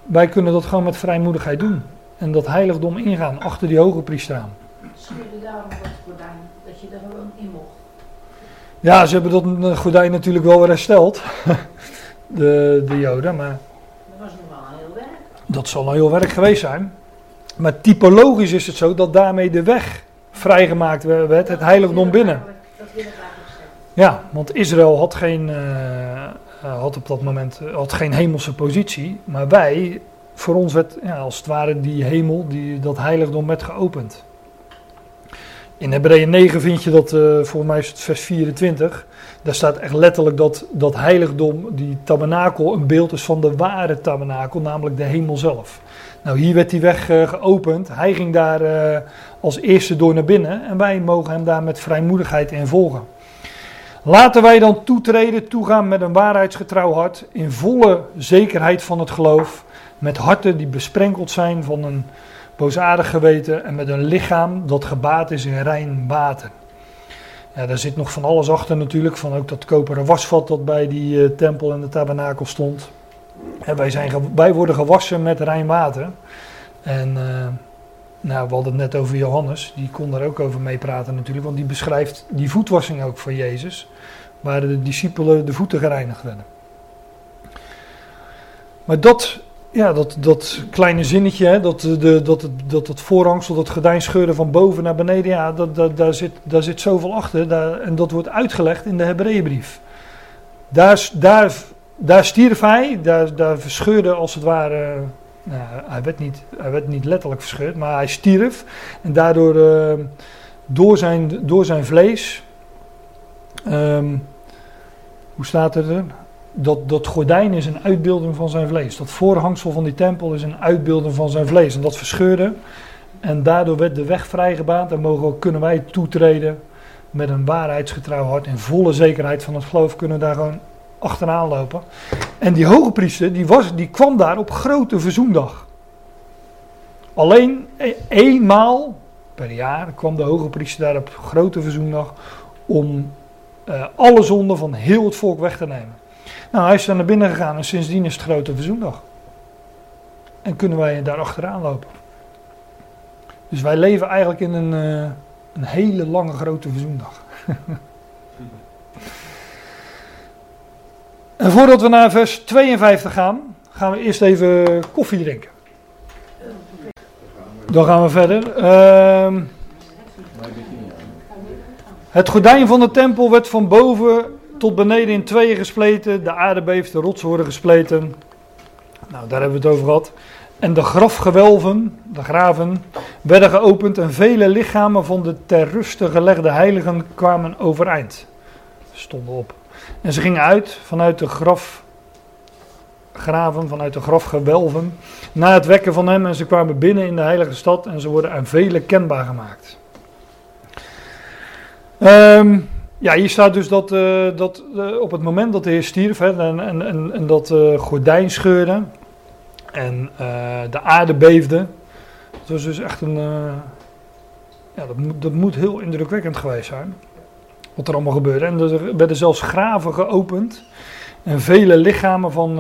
wij kunnen dat gewoon met vrijmoedigheid doen. En dat heiligdom ingaan, achter die hoge priester aan. Schuurde daarom dat gordijn, dat je er gewoon in mocht? Ja, ze hebben dat gordijn natuurlijk wel weer hersteld, [laughs] de, de Joden, maar... Dat was nog wel een heel werk. Dat zal een heel werk geweest zijn. Maar typologisch is het zo dat daarmee de weg vrijgemaakt werd, het heiligdom binnen. Ja, want Israël had, geen, uh, had op dat moment had geen hemelse positie. Maar wij, voor ons werd ja, als het ware die hemel, die, dat heiligdom werd geopend. In Hebreeën 9 vind je dat, volgens mij is het vers 24. Daar staat echt letterlijk dat dat heiligdom, die tabernakel, een beeld is van de ware tabernakel, namelijk de hemel zelf. Nou, hier werd die weg geopend. Hij ging daar uh, als eerste door naar binnen en wij mogen hem daar met vrijmoedigheid in volgen. Laten wij dan toetreden, toegaan met een waarheidsgetrouw hart, in volle zekerheid van het geloof, met harten die besprenkeld zijn van een boosaardig geweten en met een lichaam dat gebaat is in rein water. Ja, daar zit nog van alles achter natuurlijk, van ook dat koperen wasvat dat bij die uh, tempel en de tabernakel stond. Wij, zijn, worden gewassen met rein water. En uh, nou, we hadden het net over Johannes, die kon daar ook over meepraten natuurlijk, want die beschrijft die voetwassing ook van Jezus, waar de discipelen de voeten gereinigd werden. Maar dat, ja, dat, dat kleine zinnetje, hè, dat, de, dat, dat het voorhangsel, dat gordijn scheuren van boven naar beneden, ja, dat, dat, daar, zit, daar zit zoveel achter. Daar, en dat wordt uitgelegd in de Hebreeënbrief. Daar, daar daar stierf hij, daar, verscheurde als het ware. Nou, hij, werd niet, hij werd niet letterlijk verscheurd, maar hij stierf. En daardoor, uh, door, zijn, door zijn vlees. Um, hoe staat het er? Dat, dat gordijn is een uitbeelding van zijn vlees. Dat voorhangsel van die tempel is een uitbeelding van zijn vlees. En dat verscheurde. En daardoor werd de weg vrijgebaand. En mogen, kunnen wij toetreden met een waarheidsgetrouw hart. In volle zekerheid van het geloof kunnen daar gewoon achteraan lopen. En die hoge priester, die, was, die kwam daar op grote verzoendag. Alleen e- eenmaal per jaar kwam de hoge priester daar op grote verzoendag om uh, alle zonden van heel het volk weg te nemen. Nou, hij is daar naar binnen gegaan en sindsdien is het grote verzoendag. En kunnen wij daar achteraan lopen. Dus wij leven eigenlijk in een, uh, een hele lange grote verzoendag. [laughs] En voordat we naar vers 52 gaan, gaan we eerst even koffie drinken. Dan gaan we verder. Uh, Het gordijn van de tempel werd van boven tot beneden in tweeën gespleten. De aarde de rotsen worden gespleten. Nou, daar hebben we het over gehad. En de grafgewelven, de graven, werden geopend en vele lichamen van de ter ruste gelegde heiligen kwamen overeind. Stonden op. En ze gingen uit vanuit de grafgraven, vanuit de grafgewelven, na het wekken van hem. En ze kwamen binnen in de heilige stad en ze worden aan vele kenbaar gemaakt. Ehm, ja, hier staat dus dat, eh, dat eh, op het moment dat de Heer stierf en, en, en dat eh, gordijn scheurde en de aarde beefde. Het was dus echt een. ja, dat moet, dat moet heel indrukwekkend geweest zijn. Wat er allemaal gebeurde. En er werden zelfs graven geopend. En vele lichamen van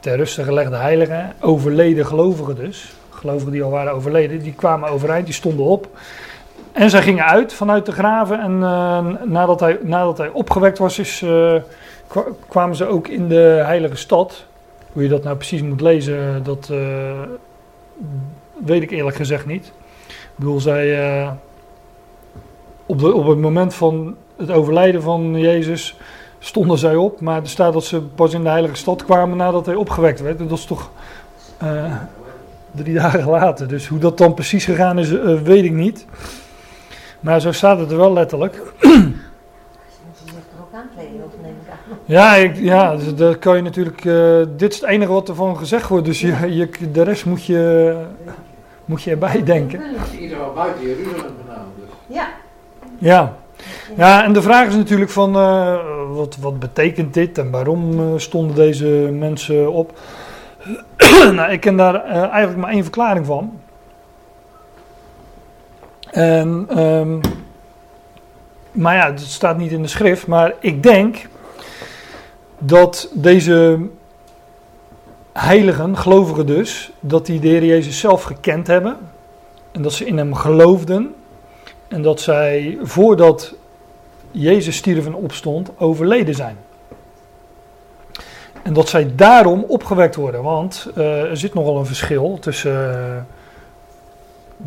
ter ruste gelegde heiligen, overleden gelovigen dus, gelovigen die al waren overleden, die kwamen overeind, die stonden op. En zij gingen uit vanuit de graven. En uh, nadat, hij, nadat hij opgewekt was, is, uh, kwamen ze ook in de heilige stad. Hoe je dat nou precies moet lezen, dat uh, weet ik eerlijk gezegd niet. Ik bedoel, zij, op, het moment van het overlijden van Jezus stonden zij op. Maar er staat dat ze pas in de heilige stad kwamen nadat hij opgewekt werd. En dat is toch drie dagen later. Dus hoe dat dan precies gegaan is, weet ik niet. Maar zo staat het er wel letterlijk. Ja, ik, ja dus dat kan je natuurlijk. Uh, dit is het enige wat ervan gezegd wordt, dus je, de rest moet je, moet je erbij denken. Buiten Jeruzalem. Ja. Ja, en de vraag is natuurlijk van uh, wat, wat betekent dit en waarom uh, stonden deze mensen op? [clears throat] nou, ik ken daar eigenlijk maar één verklaring van. En, um, maar ja, het staat niet in de schrift. Maar ik denk dat deze heiligen, gelovigen dus, dat die de Heer Jezus zelf gekend hebben. En dat ze in hem geloofden. En dat zij voordat Jezus stierf en opstond, overleden zijn. En dat zij daarom opgewekt worden. Want uh, er zit nogal een verschil tussen... Uh,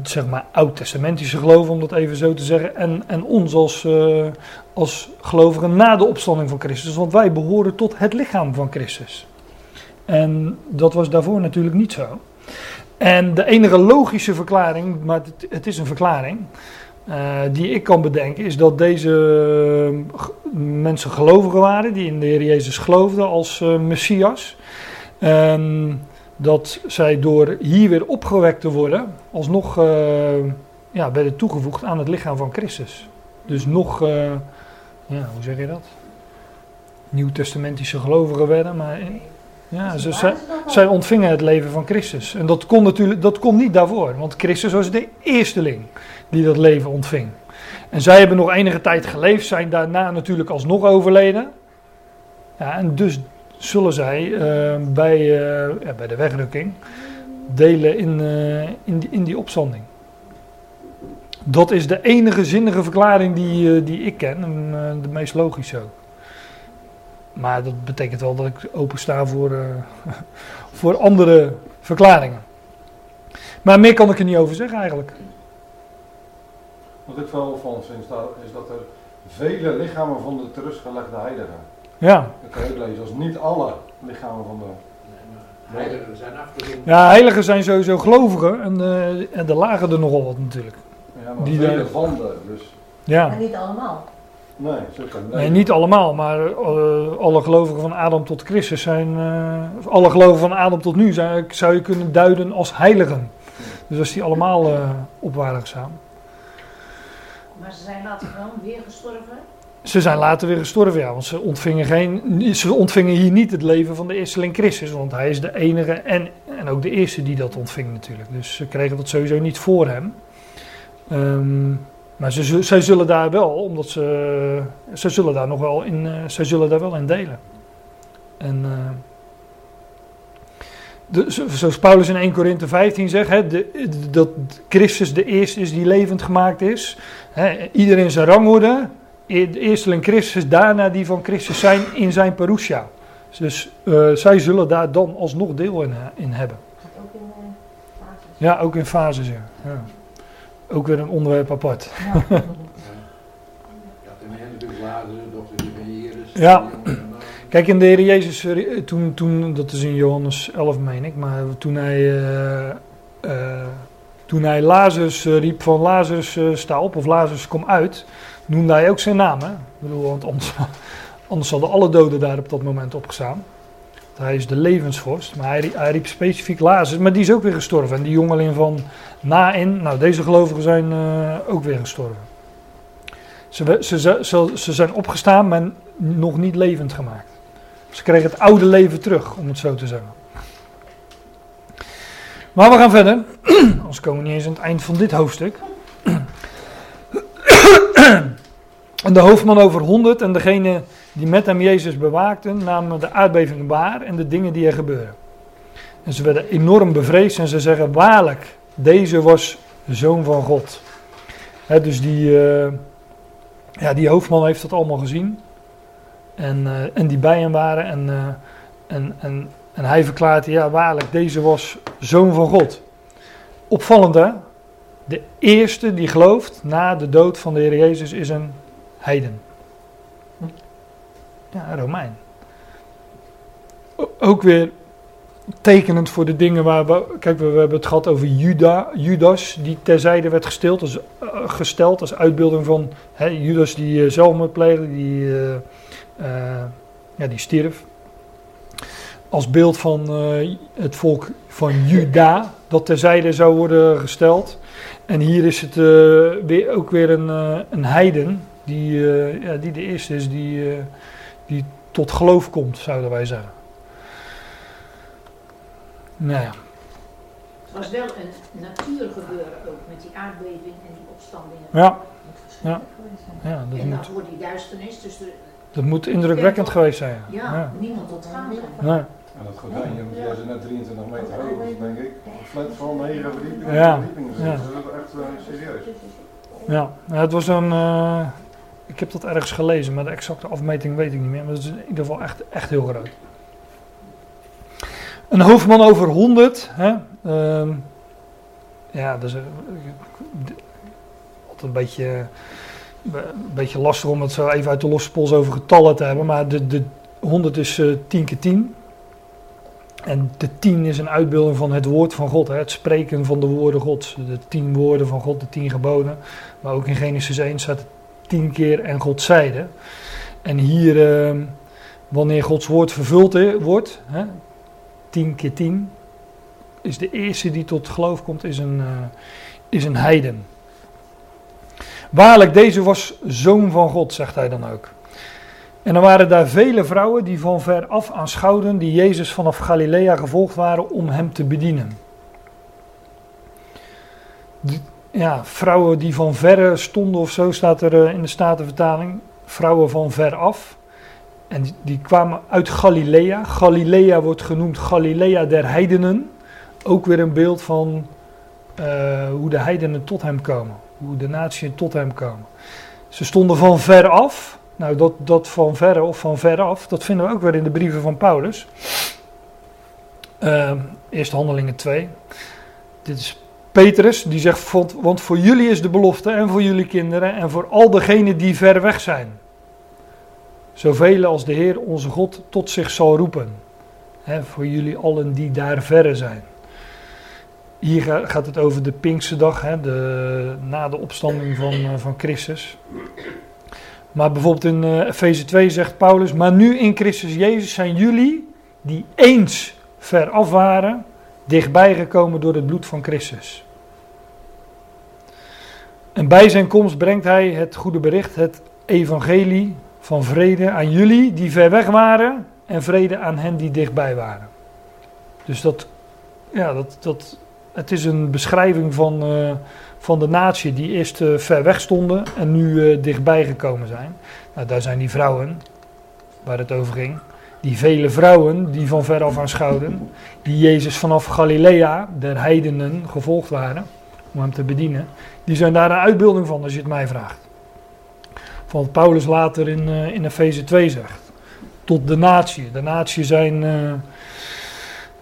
zeg maar oud-testamentische geloven, om dat even zo te zeggen, en, en ons als, uh, als gelovigen na de opstanding van Christus. Want wij behoren tot het lichaam van Christus. En dat was daarvoor natuurlijk niet zo. En de enige logische verklaring, maar het is een verklaring, uh, die ik kan bedenken, is dat deze mensen gelovigen waren, die in de Heer Jezus geloofden als uh, Messias. Dat zij door hier weer opgewekt te worden, alsnog uh, ja, werden toegevoegd aan het lichaam van Christus. Dus nog, ja, hoe zeg je dat? Nieuw-testamentische gelovigen werden, maar ja, ze, zij, zij ontvingen het leven van Christus. En dat kon natuurlijk dat kon niet daarvoor, want Christus was de eersteling die dat leven ontving. En zij hebben nog enige tijd geleefd, zijn daarna natuurlijk alsnog overleden. Ja, en dus zullen zij uh, bij, uh, ja, bij de wegrukking delen in, uh, in, die, in die opstanding. Dat is de enige zinnige verklaring die, die ik ken en de meest logische ook. Maar dat betekent wel dat ik opensta voor, [laughs] voor andere verklaringen. Maar meer kan ik er niet over zeggen eigenlijk. Wat ik wel van vind is dat er vele lichamen van de teruggelegde heiligen ja. Dat kan je ook lezen als niet alle lichamen van de... Heiligen zijn afgezonderd. Ja, heiligen zijn sowieso gelovigen en, uh, en er lagen er nogal wat natuurlijk. Ja, maar Die vele van de, dus... Ja. Maar niet allemaal. Nee, zo kan nee. nee, niet allemaal, maar uh, alle gelovigen van Adam tot Christus zijn, uh, alle gelovigen van Adam tot nu zijn, zou je kunnen duiden als heiligen. Dus als die allemaal uh, op waren. Maar ze zijn later wel weer gestorven? Ze zijn later weer gestorven, ja, want ze ontvingen, geen, ze ontvingen hier niet het leven van de eersteling Christus, want hij is de enige en, en ook de eerste die dat ontving natuurlijk. Dus ze kregen dat sowieso niet voor hem. Um, maar ze, zij zullen daar wel, omdat ze, ze zullen daar nog wel in, uh, zij zullen daar wel in delen. En uh, de, zoals Paulus in 1 Korinthe 15 zegt, hè, de, dat Christus de eerste is die levend gemaakt is. Hè, iedereen zijn rangorde, de eersteling Christus, daarna die van Christus zijn in zijn parousia. Dus uh, zij zullen daar dan alsnog deel in, in hebben. Ook in uh, fases? Ja, ook in fases, ja. ja. Ook weer een onderwerp apart. Ja. Jezus. [laughs] Ja. Kijk, in de Heer Jezus, eh, toen, toen, dat is in Johannes 11 meen ik, maar toen hij, eh, toen hij Lazarus riep van Lazarus eh, sta op of Lazarus kom uit, noemde hij ook zijn naam. Hè? Ik bedoel, want anders, [laughs] anders hadden alle doden daar op dat moment opgestaan. Hij is de levensvorst, maar hij, hij riep specifiek Lazarus, maar die is ook weer gestorven. En die jongeling van Nain, nou deze gelovigen zijn ook weer gestorven. Ze, ze, ze, ze zijn opgestaan, maar nog niet levend gemaakt. Ze kregen het oude leven terug, om het zo te zeggen. Maar we gaan verder. [clears throat] Anders komen we niet eens aan het eind van dit hoofdstuk. [clears throat] En de hoofdman over 100 en degene die met hem Jezus bewaakten, namen de aardbeving waar en de dingen die er gebeuren. En ze werden enorm bevreesd en ze zeggen, waarlijk, deze was de zoon van God. Dus die, eh, ja, die hoofdman heeft dat allemaal gezien. En, eh, en die bij hem waren. En, eh, en, en, en hij verklaarde, ja waarlijk, deze was zoon van God. Opvallend hè? De eerste die gelooft na de dood van de Heer Jezus is een heiden. Ja, Romein. Ook weer tekenend voor de dingen waar we... Kijk, we, hebben het gehad over Juda, Judas, die terzijde werd gesteld als, eh, gesteld als uitbeelding van hè, Judas die zelfmoord pleegde, die, ja, die stierf. Als beeld van eh, het volk van Juda, dat terzijde zou worden gesteld. En hier is het eh, weer, ook weer een, eh, een heiden, die, eh, ja, die de eerste is die, eh, die tot geloof komt, zouden wij zeggen. Nou ja, Het was wel een natuurgebeuren ook, met die aardbeving en die opstandingen. ja, zijn. ja dat, en dan moet, wordt die duisternis, dus er, dat moet indrukwekkend geweest zijn. ja, Ja. niemand tot gaan zijn. Nee. En dat gordijnje, want jij is net 23 meter hoog, dus denk ik. Flat van 9 verdiepingen. Ja. verdiepingen. Ja. Dus dat is echt eh, serieus. Ja, nou, het was een. eh, ik heb dat ergens gelezen, maar de exacte afmeting weet ik niet meer. Maar het is in ieder geval echt, echt heel groot. Een hoofdman over 100. Hè? ehm, ja, dat is eh, d- altijd een beetje, eh, een beetje lastig om het zo even uit de losse pols over getallen te hebben. Maar de, de 100 is eh 10 keer 10. En de 10 is een uitbeelding van het woord van God. Hè? Het spreken van de woorden Gods. De 10 woorden van God, de 10 geboden. Maar ook in Genesis 1 staat het tien keer en God zeide. En hier, eh, wanneer Gods woord vervuld wordt, hè, tien keer tien, is de eerste die tot geloof komt, is een, eh, is een heiden. Waarlijk, deze was zoon van God, zegt hij dan ook. En er waren daar vele vrouwen die van ver af aanschouwden, die Jezus vanaf Galilea gevolgd waren om hem te bedienen. Die- ja, vrouwen die van verre stonden of zo staat er eh, in de Statenvertaling. Vrouwen van ver af. En die, die kwamen uit Galilea. Galilea wordt genoemd Galilea der heidenen. Ook weer een beeld van eh, hoe de heidenen tot hem komen. Hoe de naties tot hem komen. Ze stonden van ver af. Nou, dat, dat van verre of van ver af, dat vinden we ook weer in de brieven van Paulus. Eh, eerst Handelingen 2. Dit is Petrus, die zegt, want, voor jullie is de belofte en voor jullie kinderen en voor al degenen die ver weg zijn. Zoveel als de Heer onze God tot zich zal roepen. Hè, voor jullie allen die daar verre zijn. Hier ga- gaat het over de Pinksterdag, hè, de, na de opstanding van, eh, van Christus. Maar bijvoorbeeld in eh Efeze 2 zegt Paulus, maar nu in Christus Jezus zijn jullie die eens ver af waren, dichtbij gekomen door het bloed van Christus. En bij zijn komst brengt hij het goede bericht, het evangelie van vrede aan jullie die ver weg waren en vrede aan hen die dichtbij waren. Dus dat, ja, dat, dat, het is een beschrijving van, eh, van de natie die eerst eh, ver weg stonden en nu eh, dichtbij gekomen zijn. Nou, daar zijn die vrouwen waar het over ging. Die vele vrouwen die van ver af aanschouwden, die Jezus vanaf Galilea, der heidenen, gevolgd waren om hem te bedienen, die zijn daar een uitbeelding van als je het mij vraagt. Van wat Paulus later in, in Efeze 2 zegt. Tot de natie. De natie zijn,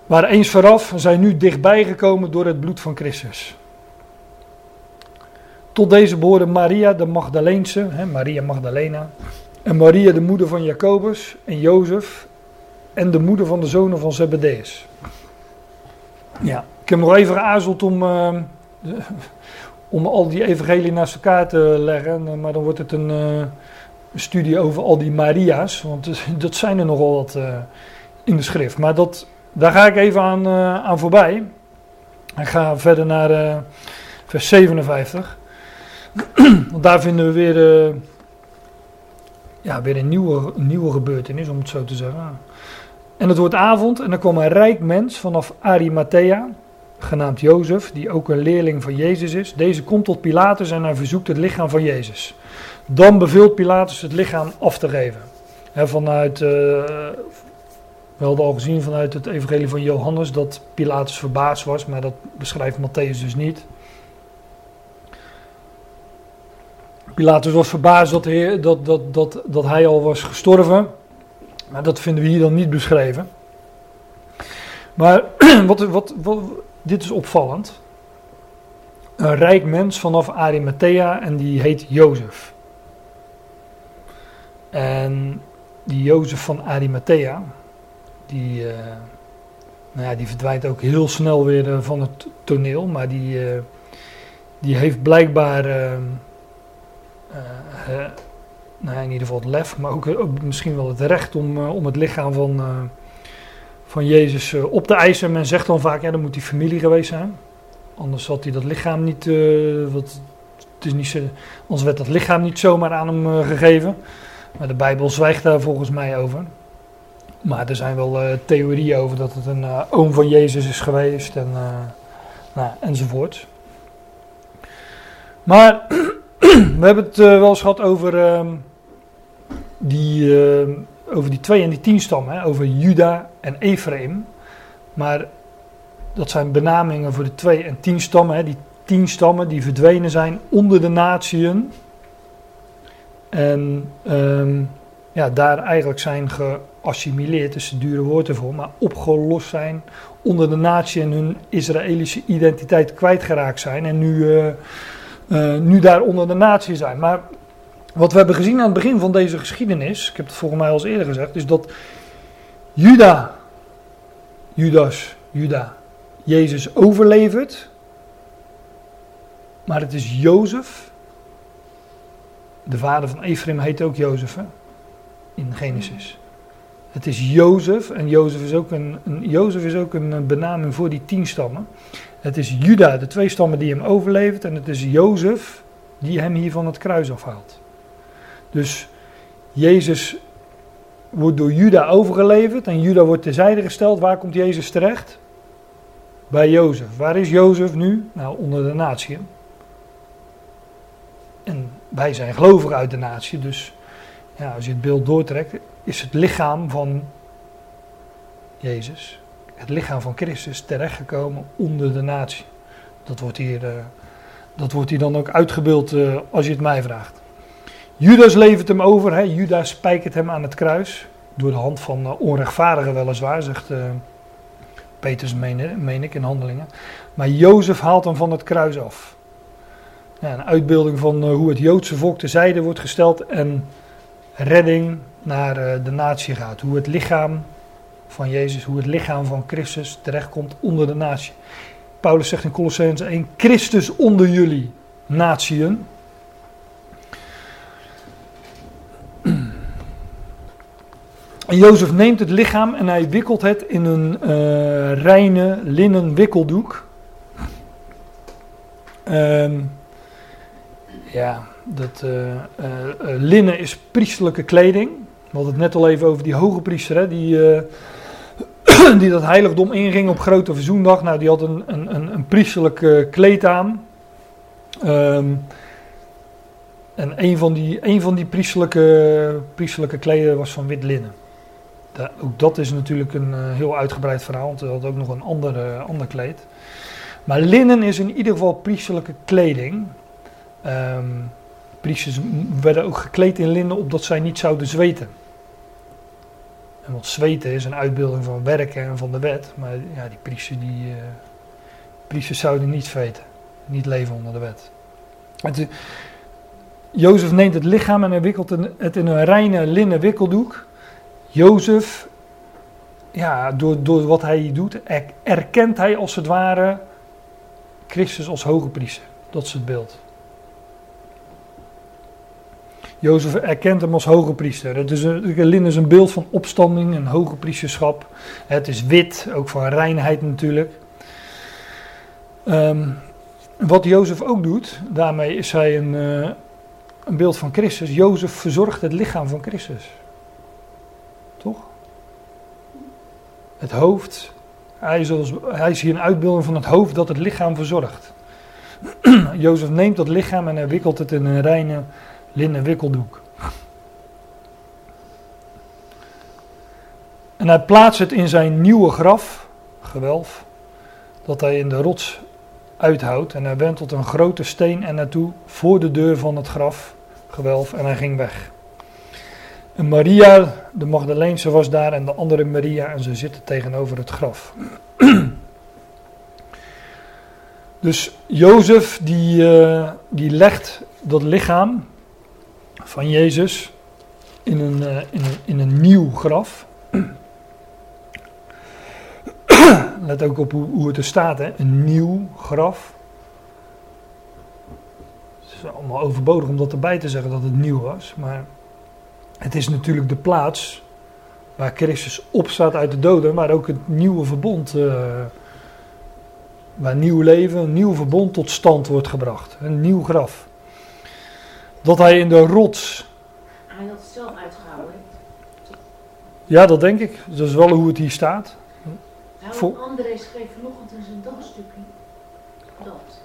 waren eens vooraf, zijn nu dichtbij gekomen door het bloed van Christus. Tot deze behoorden Maria de Magdaleense, hè, Maria Magdalena, en Maria de moeder van Jacobus en Jozef en de moeder van de zonen van Zebedeus. Ja, ik heb nog even geaarzeld om, eh, de- om al die evangelie naast elkaar te leggen, eh, maar dan wordt het een, eh, een studie over al die Maria's, want [laughs] dat zijn er nogal wat eh, in de schrift. Maar dat, daar ga ik even aan, eh, aan voorbij. Ik ga verder naar eh, vers 57. [clears throat] Want daar vinden we weer, eh, ja, weer een nieuwe, nieuwe gebeurtenis, om het zo te zeggen. En het wordt avond en er kwam een rijk mens vanaf Arimathea, genaamd Jozef, die ook een leerling van Jezus is. Deze komt tot Pilatus en hij verzoekt het lichaam van Jezus. Dan beveelt Pilatus het lichaam af te geven. Vanuit, we hadden al gezien vanuit het evangelie van Johannes dat Pilatus verbaasd was, maar dat beschrijft Matthäus dus niet. Pilatus was verbaasd dat, Heer- dat, dat, dat, dat hij al was gestorven. Maar dat vinden we hier dan niet beschreven. Maar [clears throat] wat, wat, wat, dit is opvallend. Een rijk mens vanaf Arimathea en die heet Jozef. En die Jozef van Arimathea, die, eh, nou ja, die verdwijnt ook heel snel weer eh, van het toneel. Maar die, eh, die heeft blijkbaar, nou ja, in ieder geval het lef, maar ook, misschien wel het recht om, om het lichaam van, van Jezus op te eisen. Men zegt dan vaak, ja, dan moet die familie geweest zijn. Anders had hij dat lichaam niet, wat, het is niet zo, anders werd dat lichaam niet zomaar aan hem gegeven. Maar de Bijbel zwijgt daar volgens mij over. Maar er zijn wel eh, theorieën over dat het een eh, oom van Jezus is geweest en, eh, nou, enzovoort. Maar [clears throat] we hebben het wel eens gehad over, ehm, die, ehm, over die twee en die tien stammen, hè, over Juda en Ephraim. Maar dat zijn benamingen voor de twee en tien stammen. Hè, die tien stammen die verdwenen zijn onder de natieën. En ehm, ja, daar eigenlijk zijn geassimileerd, dus dure woord ervoor, maar opgelost zijn onder de natie en hun Israëlische identiteit kwijtgeraakt zijn. En nu, eh, eh, nu daar onder de natie zijn. Maar wat we hebben gezien aan het begin van deze geschiedenis, ik heb het volgens mij al eens eerder gezegd, is dat Juda, Judas, Juda, Jezus overlevert. Maar het is Jozef, de vader van Ephraim heet ook Jozef hè? In Genesis. Het is Jozef en Jozef is ook een, een, Jozef is ook een benaming voor die tien stammen. Het is Juda, de twee stammen die hem overlevert en het is Jozef die hem hier van het kruis afhaalt. Dus Jezus wordt door Juda overgeleverd en Juda wordt terzijde gesteld. Waar komt Jezus terecht? Bij Jozef. Waar is Jozef nu? Nou, onder de natie. En wij zijn gelovigen uit de natie, dus ja, als je het beeld doortrekt, is het lichaam van Jezus, het lichaam van Christus, terechtgekomen onder de natie. Dat wordt hier, eh, dat wordt hier dan ook uitgebeeld eh, als je het mij vraagt. Judas levert hem over, hè? Judas spijkert hem aan het kruis, door de hand van uh, onrechtvaardigen weliswaar, zegt Petrus, meen, meen ik, in handelingen. Maar Jozef haalt hem van het kruis af. Een uitbeelding van hoe het Joodse volk terzijde wordt gesteld en redding naar uh, de natie gaat. Hoe het lichaam van Jezus, hoe het lichaam van Christus terechtkomt onder de natie. Paulus zegt in Colossense 1, Christus onder jullie, natieën. En Jozef neemt het lichaam en hij wikkelt het in een uh, reine linnen wikkeldoek. Um, ja, dat uh, uh, linnen is priesterlijke kleding. We hadden het net al even over die hoge priester, hè, die, [clears throat] die dat heiligdom inging op Grote Verzoendag. Nou, die had een, een, een, een kleed aan. Um, en een van die, een van die priesterlijke, priesterlijke kleden was van wit linnen. Ook dat is natuurlijk een heel uitgebreid verhaal, want hij had ook nog een ander, ander kleed. Maar linnen is in ieder geval priesterlijke kleding. Um, priesters werden ook gekleed in linnen opdat zij niet zouden zweten. En want zweten is een uitbeelding van werken en van de wet. Maar ja, die priesters, die, uh, priesters zouden niet zweten. Niet leven onder de wet. Jozef neemt het lichaam en wikkelt het in een reine linnen wikkeldoek. Jozef, ja, door, door wat hij doet, erkent hij als het ware Christus als hoge priester. Dat is het beeld. Jozef erkent hem als hoge priester. Het is een, is een beeld van opstanding en hoge priesterschap. Het is wit, ook van reinheid natuurlijk. Um, wat Jozef ook doet, daarmee is hij een, uh, een beeld van Christus. Jozef verzorgt het lichaam van Christus. Toch? Het hoofd. Hij is, als, hij hier een uitbeelding van het hoofd dat het lichaam verzorgt. [clears throat] Jozef neemt dat lichaam en hij wikkelt het in een reine linnen wikkeldoek. En hij plaatst het in zijn nieuwe graf, gewelf, dat hij in de rots uithoudt. En hij wentelt een grote steen en naartoe voor de deur van het graf, gewelf, en hij ging weg. En Maria, de Magdaleense, was daar en de andere Maria en ze zitten tegenover het graf. dus Jozef die, uh, die legt dat lichaam van Jezus in een, uh, in een, in een nieuw graf. Let ook op hoe, hoe het er staat, hè? een nieuw graf. Het is allemaal overbodig om dat erbij te zeggen dat het nieuw was, maar het is natuurlijk de plaats waar Christus opstaat uit de doden, waar ook het nieuwe verbond, uh, waar nieuw leven, een nieuw verbond tot stand wordt gebracht. Een nieuw graf. Dat hij in de rots. Hij had het zelf uitgehouden. Ja, dat denk ik. Dat is wel hoe het hier staat. Voor... André schreef vanochtend in zijn dagstukje dat,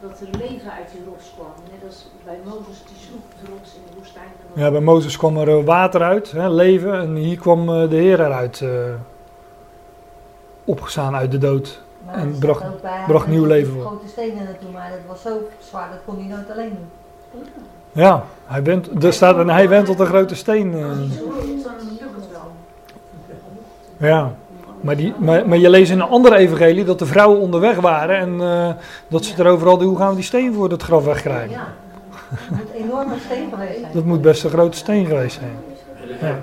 dat er leven uit die rots kwam. Net als bij Mozes, die sloeg de rots in de woestijn. Ja, bij Mozes kwam er eh, water uit, hè, leven, en hier kwam eh, de Heer eruit, uh, opgestaan uit de dood. Maar en bracht, bracht nieuw leven voor. grote stenen naartoe, maar dat was zo zwaar, dat kon hij nooit alleen doen. Ja, hij went, er staat en hij wentelt een grote steen. Uh. Ja. Maar, die, maar, maar, je leest in een andere evangelie dat de vrouwen onderweg waren en uh, dat ze erover hadden, hoe gaan we die steen voor het graf wegkrijgen? Ja, dat moet een enorme steen geweest zijn. Dat moet best een grote steen geweest zijn. Ja.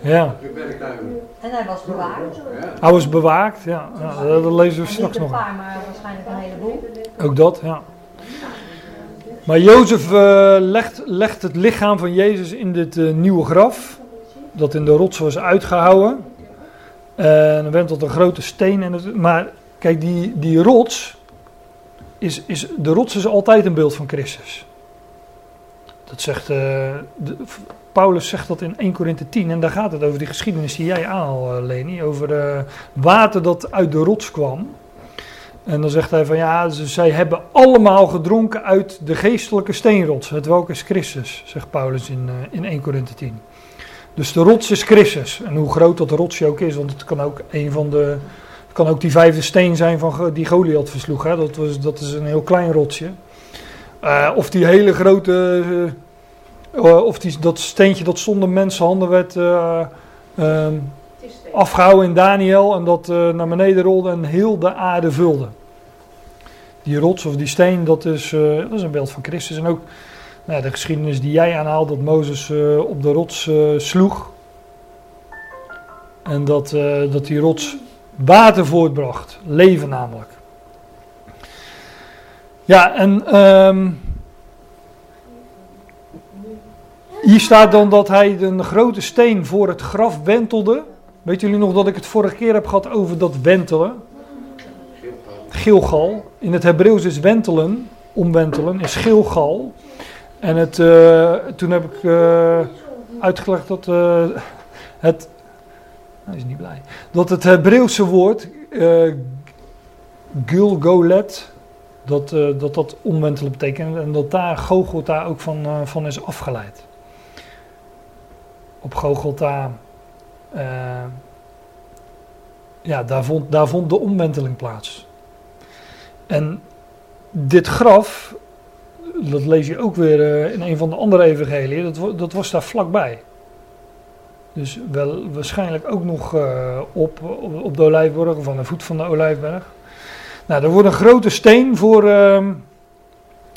ja. En hij was bewaakt. Hij was bewaakt, ja. ja dat lezen we straks nog. Een paar, maar waarschijnlijk een heleboel. Ook dat, ja. Maar Jozef uh, legt, legt, het lichaam van Jezus in dit uh, nieuwe graf, dat in de rots was uitgehouden. En dan went tot een grote steen. En maar kijk, die, die rots, is, is, de rots is altijd een beeld van Christus. Dat zegt, de, Paulus zegt dat in 1 Korinthe 10 en daar gaat het over die geschiedenis die jij aanhaalt, Leni, over water dat uit de rots kwam. En dan zegt hij van ja, zij hebben allemaal gedronken uit de geestelijke steenrots, het welke is Christus, zegt Paulus in, uh, in 1 Korinthe 10. Dus de rots is Christus. En hoe groot dat rotsje ook is, want het kan ook een van de. Het kan ook die vijfde steen zijn van, die Goliath versloeg. Hè? Dat, was, dat is een heel klein rotsje. Uh, of die hele grote. Uh, of die, dat steentje dat zonder mensenhanden werd uh, afgehouden in Daniel. En dat naar beneden rolde en heel de aarde vulde. Die rots of die steen, dat is, dat is een beeld van Christus. En ook nou, de geschiedenis die jij aanhaalt, dat Mozes uh, op de rots uh, sloeg. En dat, dat die rots water voortbracht, leven namelijk. Ja, en um, hier staat dan dat hij een grote steen voor het graf wentelde. Weet jullie nog dat ik het vorige keer heb gehad over dat wentelen? Gilgal. In het Hebreeuws is wentelen, omwentelen, is Gilgal. En het, uh, toen heb ik uh, uitgelegd dat uh, het. Hij is niet blij. Dat het Hebreeuwse woord Gulgolet. Dat, dat dat omwentelen betekent. En dat daar Gogolta ook van, van is afgeleid. Op Gogolta. ja, daar vond, daar vond de omwenteling plaats. En dit graf dat lees je ook weer uh, in een van de andere evangeliën, dat, dat was daar vlakbij. Dus wel waarschijnlijk ook nog uh, op, op, de Olijfberg of aan de voet van de Olijfberg. Nou, er wordt een grote steen voor, uh,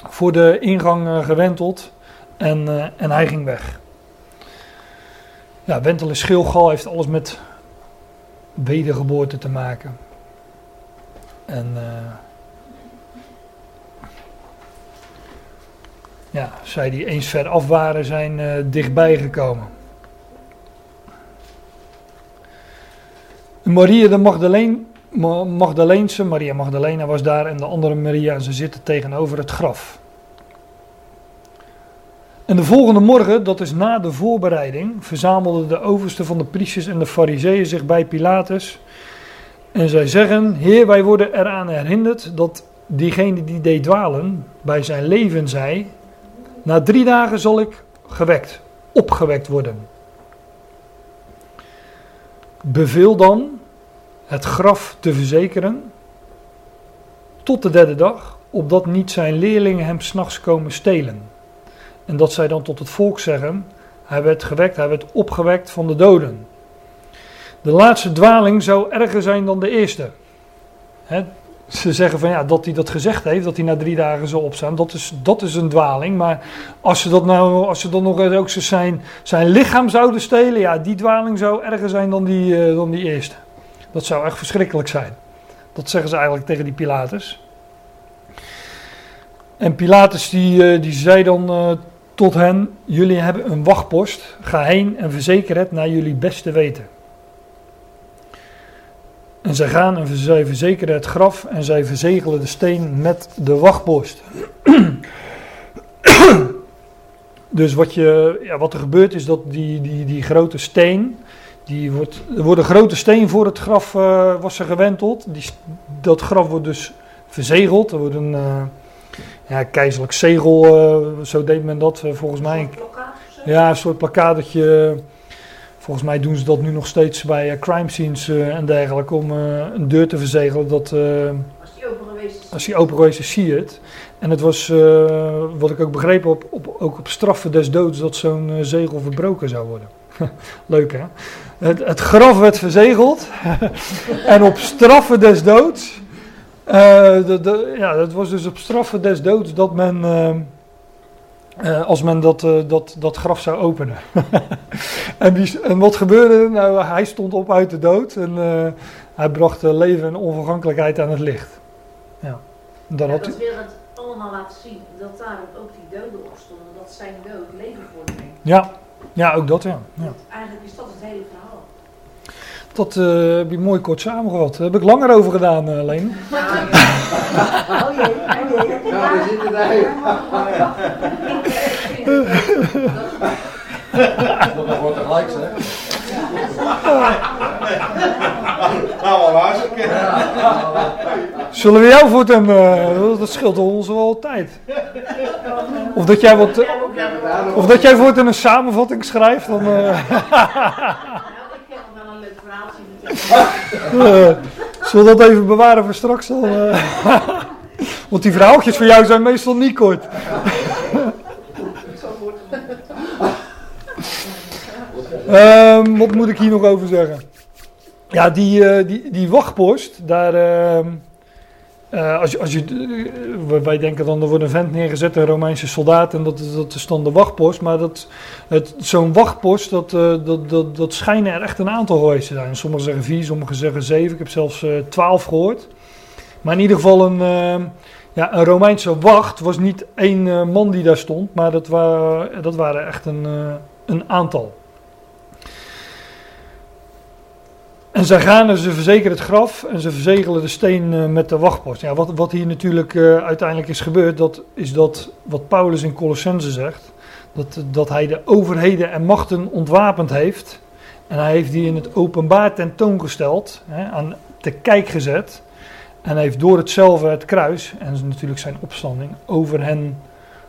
voor de ingang eh, gewenteld en, eh, en hij ging weg. Ja, wentel is schilgal, heeft alles met wedergeboorte te maken. En eh, ja, zij die eens ver af waren, zijn eh, dichtbij gekomen. Maria de Magdalene, Ma- Magdaleense, Maria Magdalena was daar en de andere Maria en ze zitten tegenover het graf. En de volgende morgen, dat is na de voorbereiding, verzamelden de oversten van de priesters en de fariseeën zich bij Pilatus. En zij zeggen, Heer, wij worden eraan herinnerd dat diegene die deed dwalen, bij zijn leven zei, na drie dagen zal ik gewekt, opgewekt worden. Beveel dan het graf te verzekeren tot de derde dag, opdat niet zijn leerlingen hem s'nachts komen stelen. En dat zij dan tot het volk zeggen, hij werd gewekt, hij werd opgewekt van de doden. De laatste dwaling zou erger zijn dan de eerste. Hè, ze zeggen van ja, dat hij dat gezegd heeft, dat hij na drie dagen zal opstaan, dat is, dat is een dwaling. Maar als ze, dat nou, als ze dan nog ook zijn, zijn lichaam zouden stelen, ja, die dwaling zou erger zijn dan die, eh, dan die eerste. Dat zou echt verschrikkelijk zijn. Dat zeggen ze eigenlijk tegen die Pilatus. En Pilatus die, eh, die zei dan eh, tot hen, jullie hebben een wachtpost, ga heen en verzeker het naar jullie beste weten. En zij gaan en zij verzekeren het graf en zij verzegelen de steen met de wachtpost. [clears throat] dus wat, je, ja, wat er gebeurt is dat die, die, die grote steen, die wordt, er wordt een grote steen voor het graf eh, was er gewenteld. Die, dat graf wordt dus verzegeld. Er wordt een eh, ja, keizerlijk zegel, eh, zo deed men dat volgens mij. Plakkaat? Ja, een soort plakkadertje. Volgens mij doen ze dat nu nog steeds bij eh, crime scenes eh, en dergelijke. Om eh, een deur te verzegelen dat Als die open geweest is. zie je het. En het was, wat ik ook begrepen heb, op, ook op straffen des doods dat zo'n zegel verbroken zou worden. [laughs] Leuk hè? Het, het graf werd verzegeld. [laughs] en op straffen des doods. de, de, ja, dat was dus op straffen des doods dat men. Eh, als men dat, eh, dat, dat graf zou openen. [laughs] en, wie, en wat gebeurde? Nou, hij stond op uit de dood en eh, hij bracht leven en onvergankelijkheid aan het licht. Ja. Dan Ja, had dat hij, wil het allemaal laten zien. Dat daarom ook die doden opstonden. Dat zijn dood leven voor hem. ja, ja, ook dat ja. ja. Eigenlijk is dat het hele verhaal. Dat eh, heb je mooi kort samengevat. Daar heb ik langer over gedaan, uh, Leen. Oh jee, oh jee. Ja, daar zitten wij. Dat gewoon tegelijk zeg. Nou, waar is? Zullen we jou voortaan, eh dat scheelt ons wel tijd. Of dat jij, wat, of dat jij voortaan een samenvatting schrijft, dan... eh, [laughs] Nou, ik heb nog wel een leuk natuurlijk. eh, zullen we dat even bewaren voor straks dan? eh? [laughs] Want die verhaaltjes voor jou zijn meestal niet kort. [laughs] Ehm, wat moet ik hier nog over zeggen? Ja, die, eh, die, die wachtpost, daar, ehm, eh, als je, als je, eh, wij denken dan, er wordt een vent neergezet, een Romeinse soldaat, en dat, dat is dan de wachtpost. Maar dat, het, zo'n wachtpost, dat, eh, dat, dat, dat schijnen er echt een aantal geweest te zijn. Sommigen zeggen vier, sommigen zeggen zeven. Ik heb zelfs eh, twaalf gehoord. Maar in ieder geval een, ehm, ja, een Romeinse wacht was niet één eh, man die daar stond, maar dat, wa dat waren echt een, eh, een aantal. En zij gaan en ze verzekeren het graf en ze verzegelen de steen eh, met de wachtpost. Ja, wat, wat hier natuurlijk eh, uiteindelijk is gebeurd, dat is dat wat Paulus in Colossense zegt. Dat, dat hij de overheden en machten ontwapend heeft. En hij heeft die in het openbaar tentoongesteld, hè, aan te kijk gezet. En hij heeft door hetzelfde het kruis en natuurlijk zijn opstanding over hen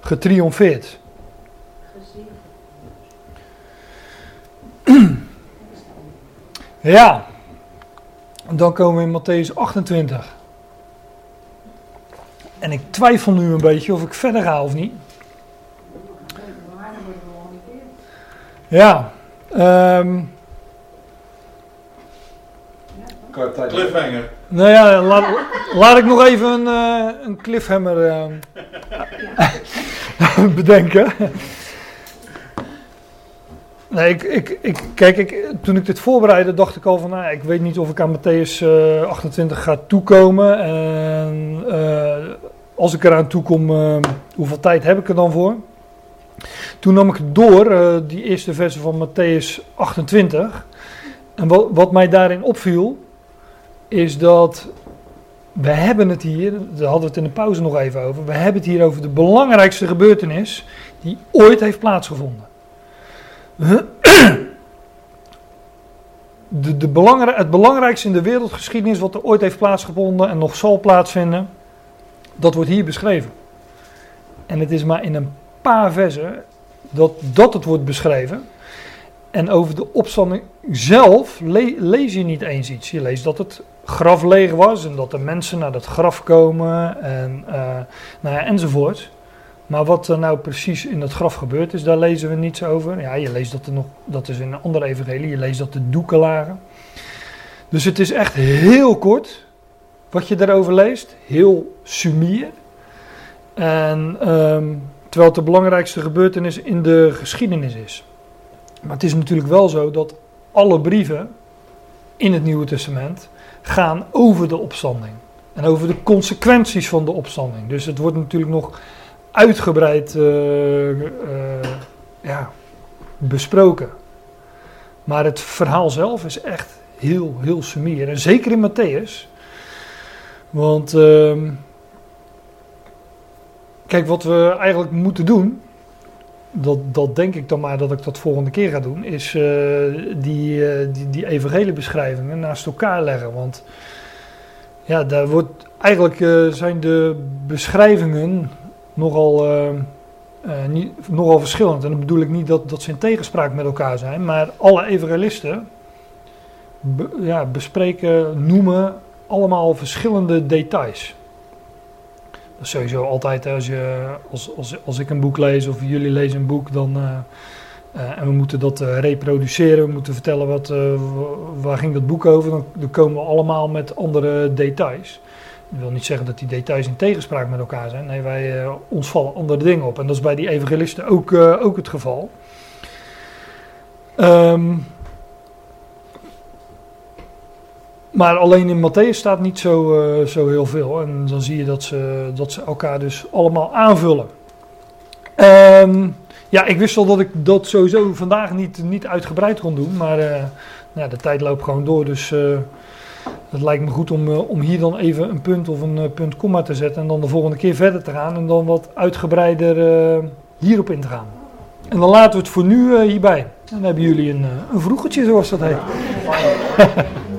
getriomfeerd. Gezien. [clears throat] Ja, en dan komen we in Matthäus 28. En ik twijfel nu een beetje of ik verder ga of niet. Ja, ehm, tijd- Cliffhanger. nou ja, laat, laat ik nog even een, eh, een cliffhammer. ehm. [laughs] bedenken. Nee, ik, ik, ik, kijk, ik, toen ik dit voorbereidde, dacht ik al van, nou, ik weet niet of ik aan Matthäus eh, 28 ga toekomen. En eh, als ik eraan toekom, eh, hoeveel tijd heb ik er dan voor? Toen nam ik door, eh, die eerste versen van Matthäus 28. En wat, wat mij daarin opviel, is dat we hebben het hier, daar hadden we het in de pauze nog even over, we hebben het hier over de belangrijkste gebeurtenis die ooit heeft plaatsgevonden. De, de het belangrijkste in de wereldgeschiedenis wat er ooit heeft plaatsgevonden en nog zal plaatsvinden, dat wordt hier beschreven. En het is maar in een paar versen dat, dat het wordt beschreven. En over de opstanding zelf le- lees je niet eens iets. Je leest dat het graf leeg was en dat de mensen naar dat graf komen en, eh, nou ja, enzovoort. Maar wat er nou precies in dat graf gebeurd is, daar lezen we niets over. Ja, je leest dat er nog, dat is in een andere evangelie, je leest dat de doeken lagen. Dus het is echt heel kort wat je daarover leest, heel sumier. En ehm, terwijl het de belangrijkste gebeurtenis in de geschiedenis is. Maar het is natuurlijk wel zo dat alle brieven in het Nieuwe Testament gaan over de opstanding. En over de consequenties van de opstanding. Dus het wordt natuurlijk nog uitgebreid eh, eh, ja, besproken. Maar het verhaal zelf is echt heel, heel sumier. En zeker in Matthäus. Want ehm, kijk, wat we eigenlijk moeten doen, dat, dat denk ik dan maar dat ik dat volgende keer ga doen, is eh, die, eh, die, die evangeliebeschrijvingen naast elkaar leggen. Want ja, daar wordt, eigenlijk zijn de beschrijvingen nogal, eh, eh, niet, nogal verschillend. En dan bedoel ik niet dat, dat ze in tegenspraak met elkaar zijn, maar alle evangelisten be- ja, bespreken, noemen allemaal verschillende details. Dat is sowieso altijd als, je, als, als, als ik een boek lees of jullie lezen een boek, dan, eh, eh, en we moeten dat reproduceren, we moeten vertellen wat, wa- waar ging dat boek over, dan, dan komen we allemaal met andere details. Dat wil niet zeggen dat die details in tegenspraak met elkaar zijn. Nee, wij, eh, ons vallen andere dingen op. En dat is bij die evangelisten ook, eh, ook het geval. Ehm, maar alleen in Matthäus staat niet zo, eh, zo heel veel. En dan zie je dat ze, dat ze elkaar dus allemaal aanvullen. Ehm, ja, ik wist al dat ik dat sowieso vandaag niet, niet uitgebreid kon doen. Maar nou de tijd loopt gewoon door. Dus het lijkt me goed om, eh, om hier dan even een punt of een eh, punt komma te zetten. En dan de volgende keer verder te gaan. En dan wat uitgebreider eh, hierop in te gaan. En dan laten we het voor nu hierbij. En dan hebben jullie een, een vroegertje zoals dat heet. [laughs]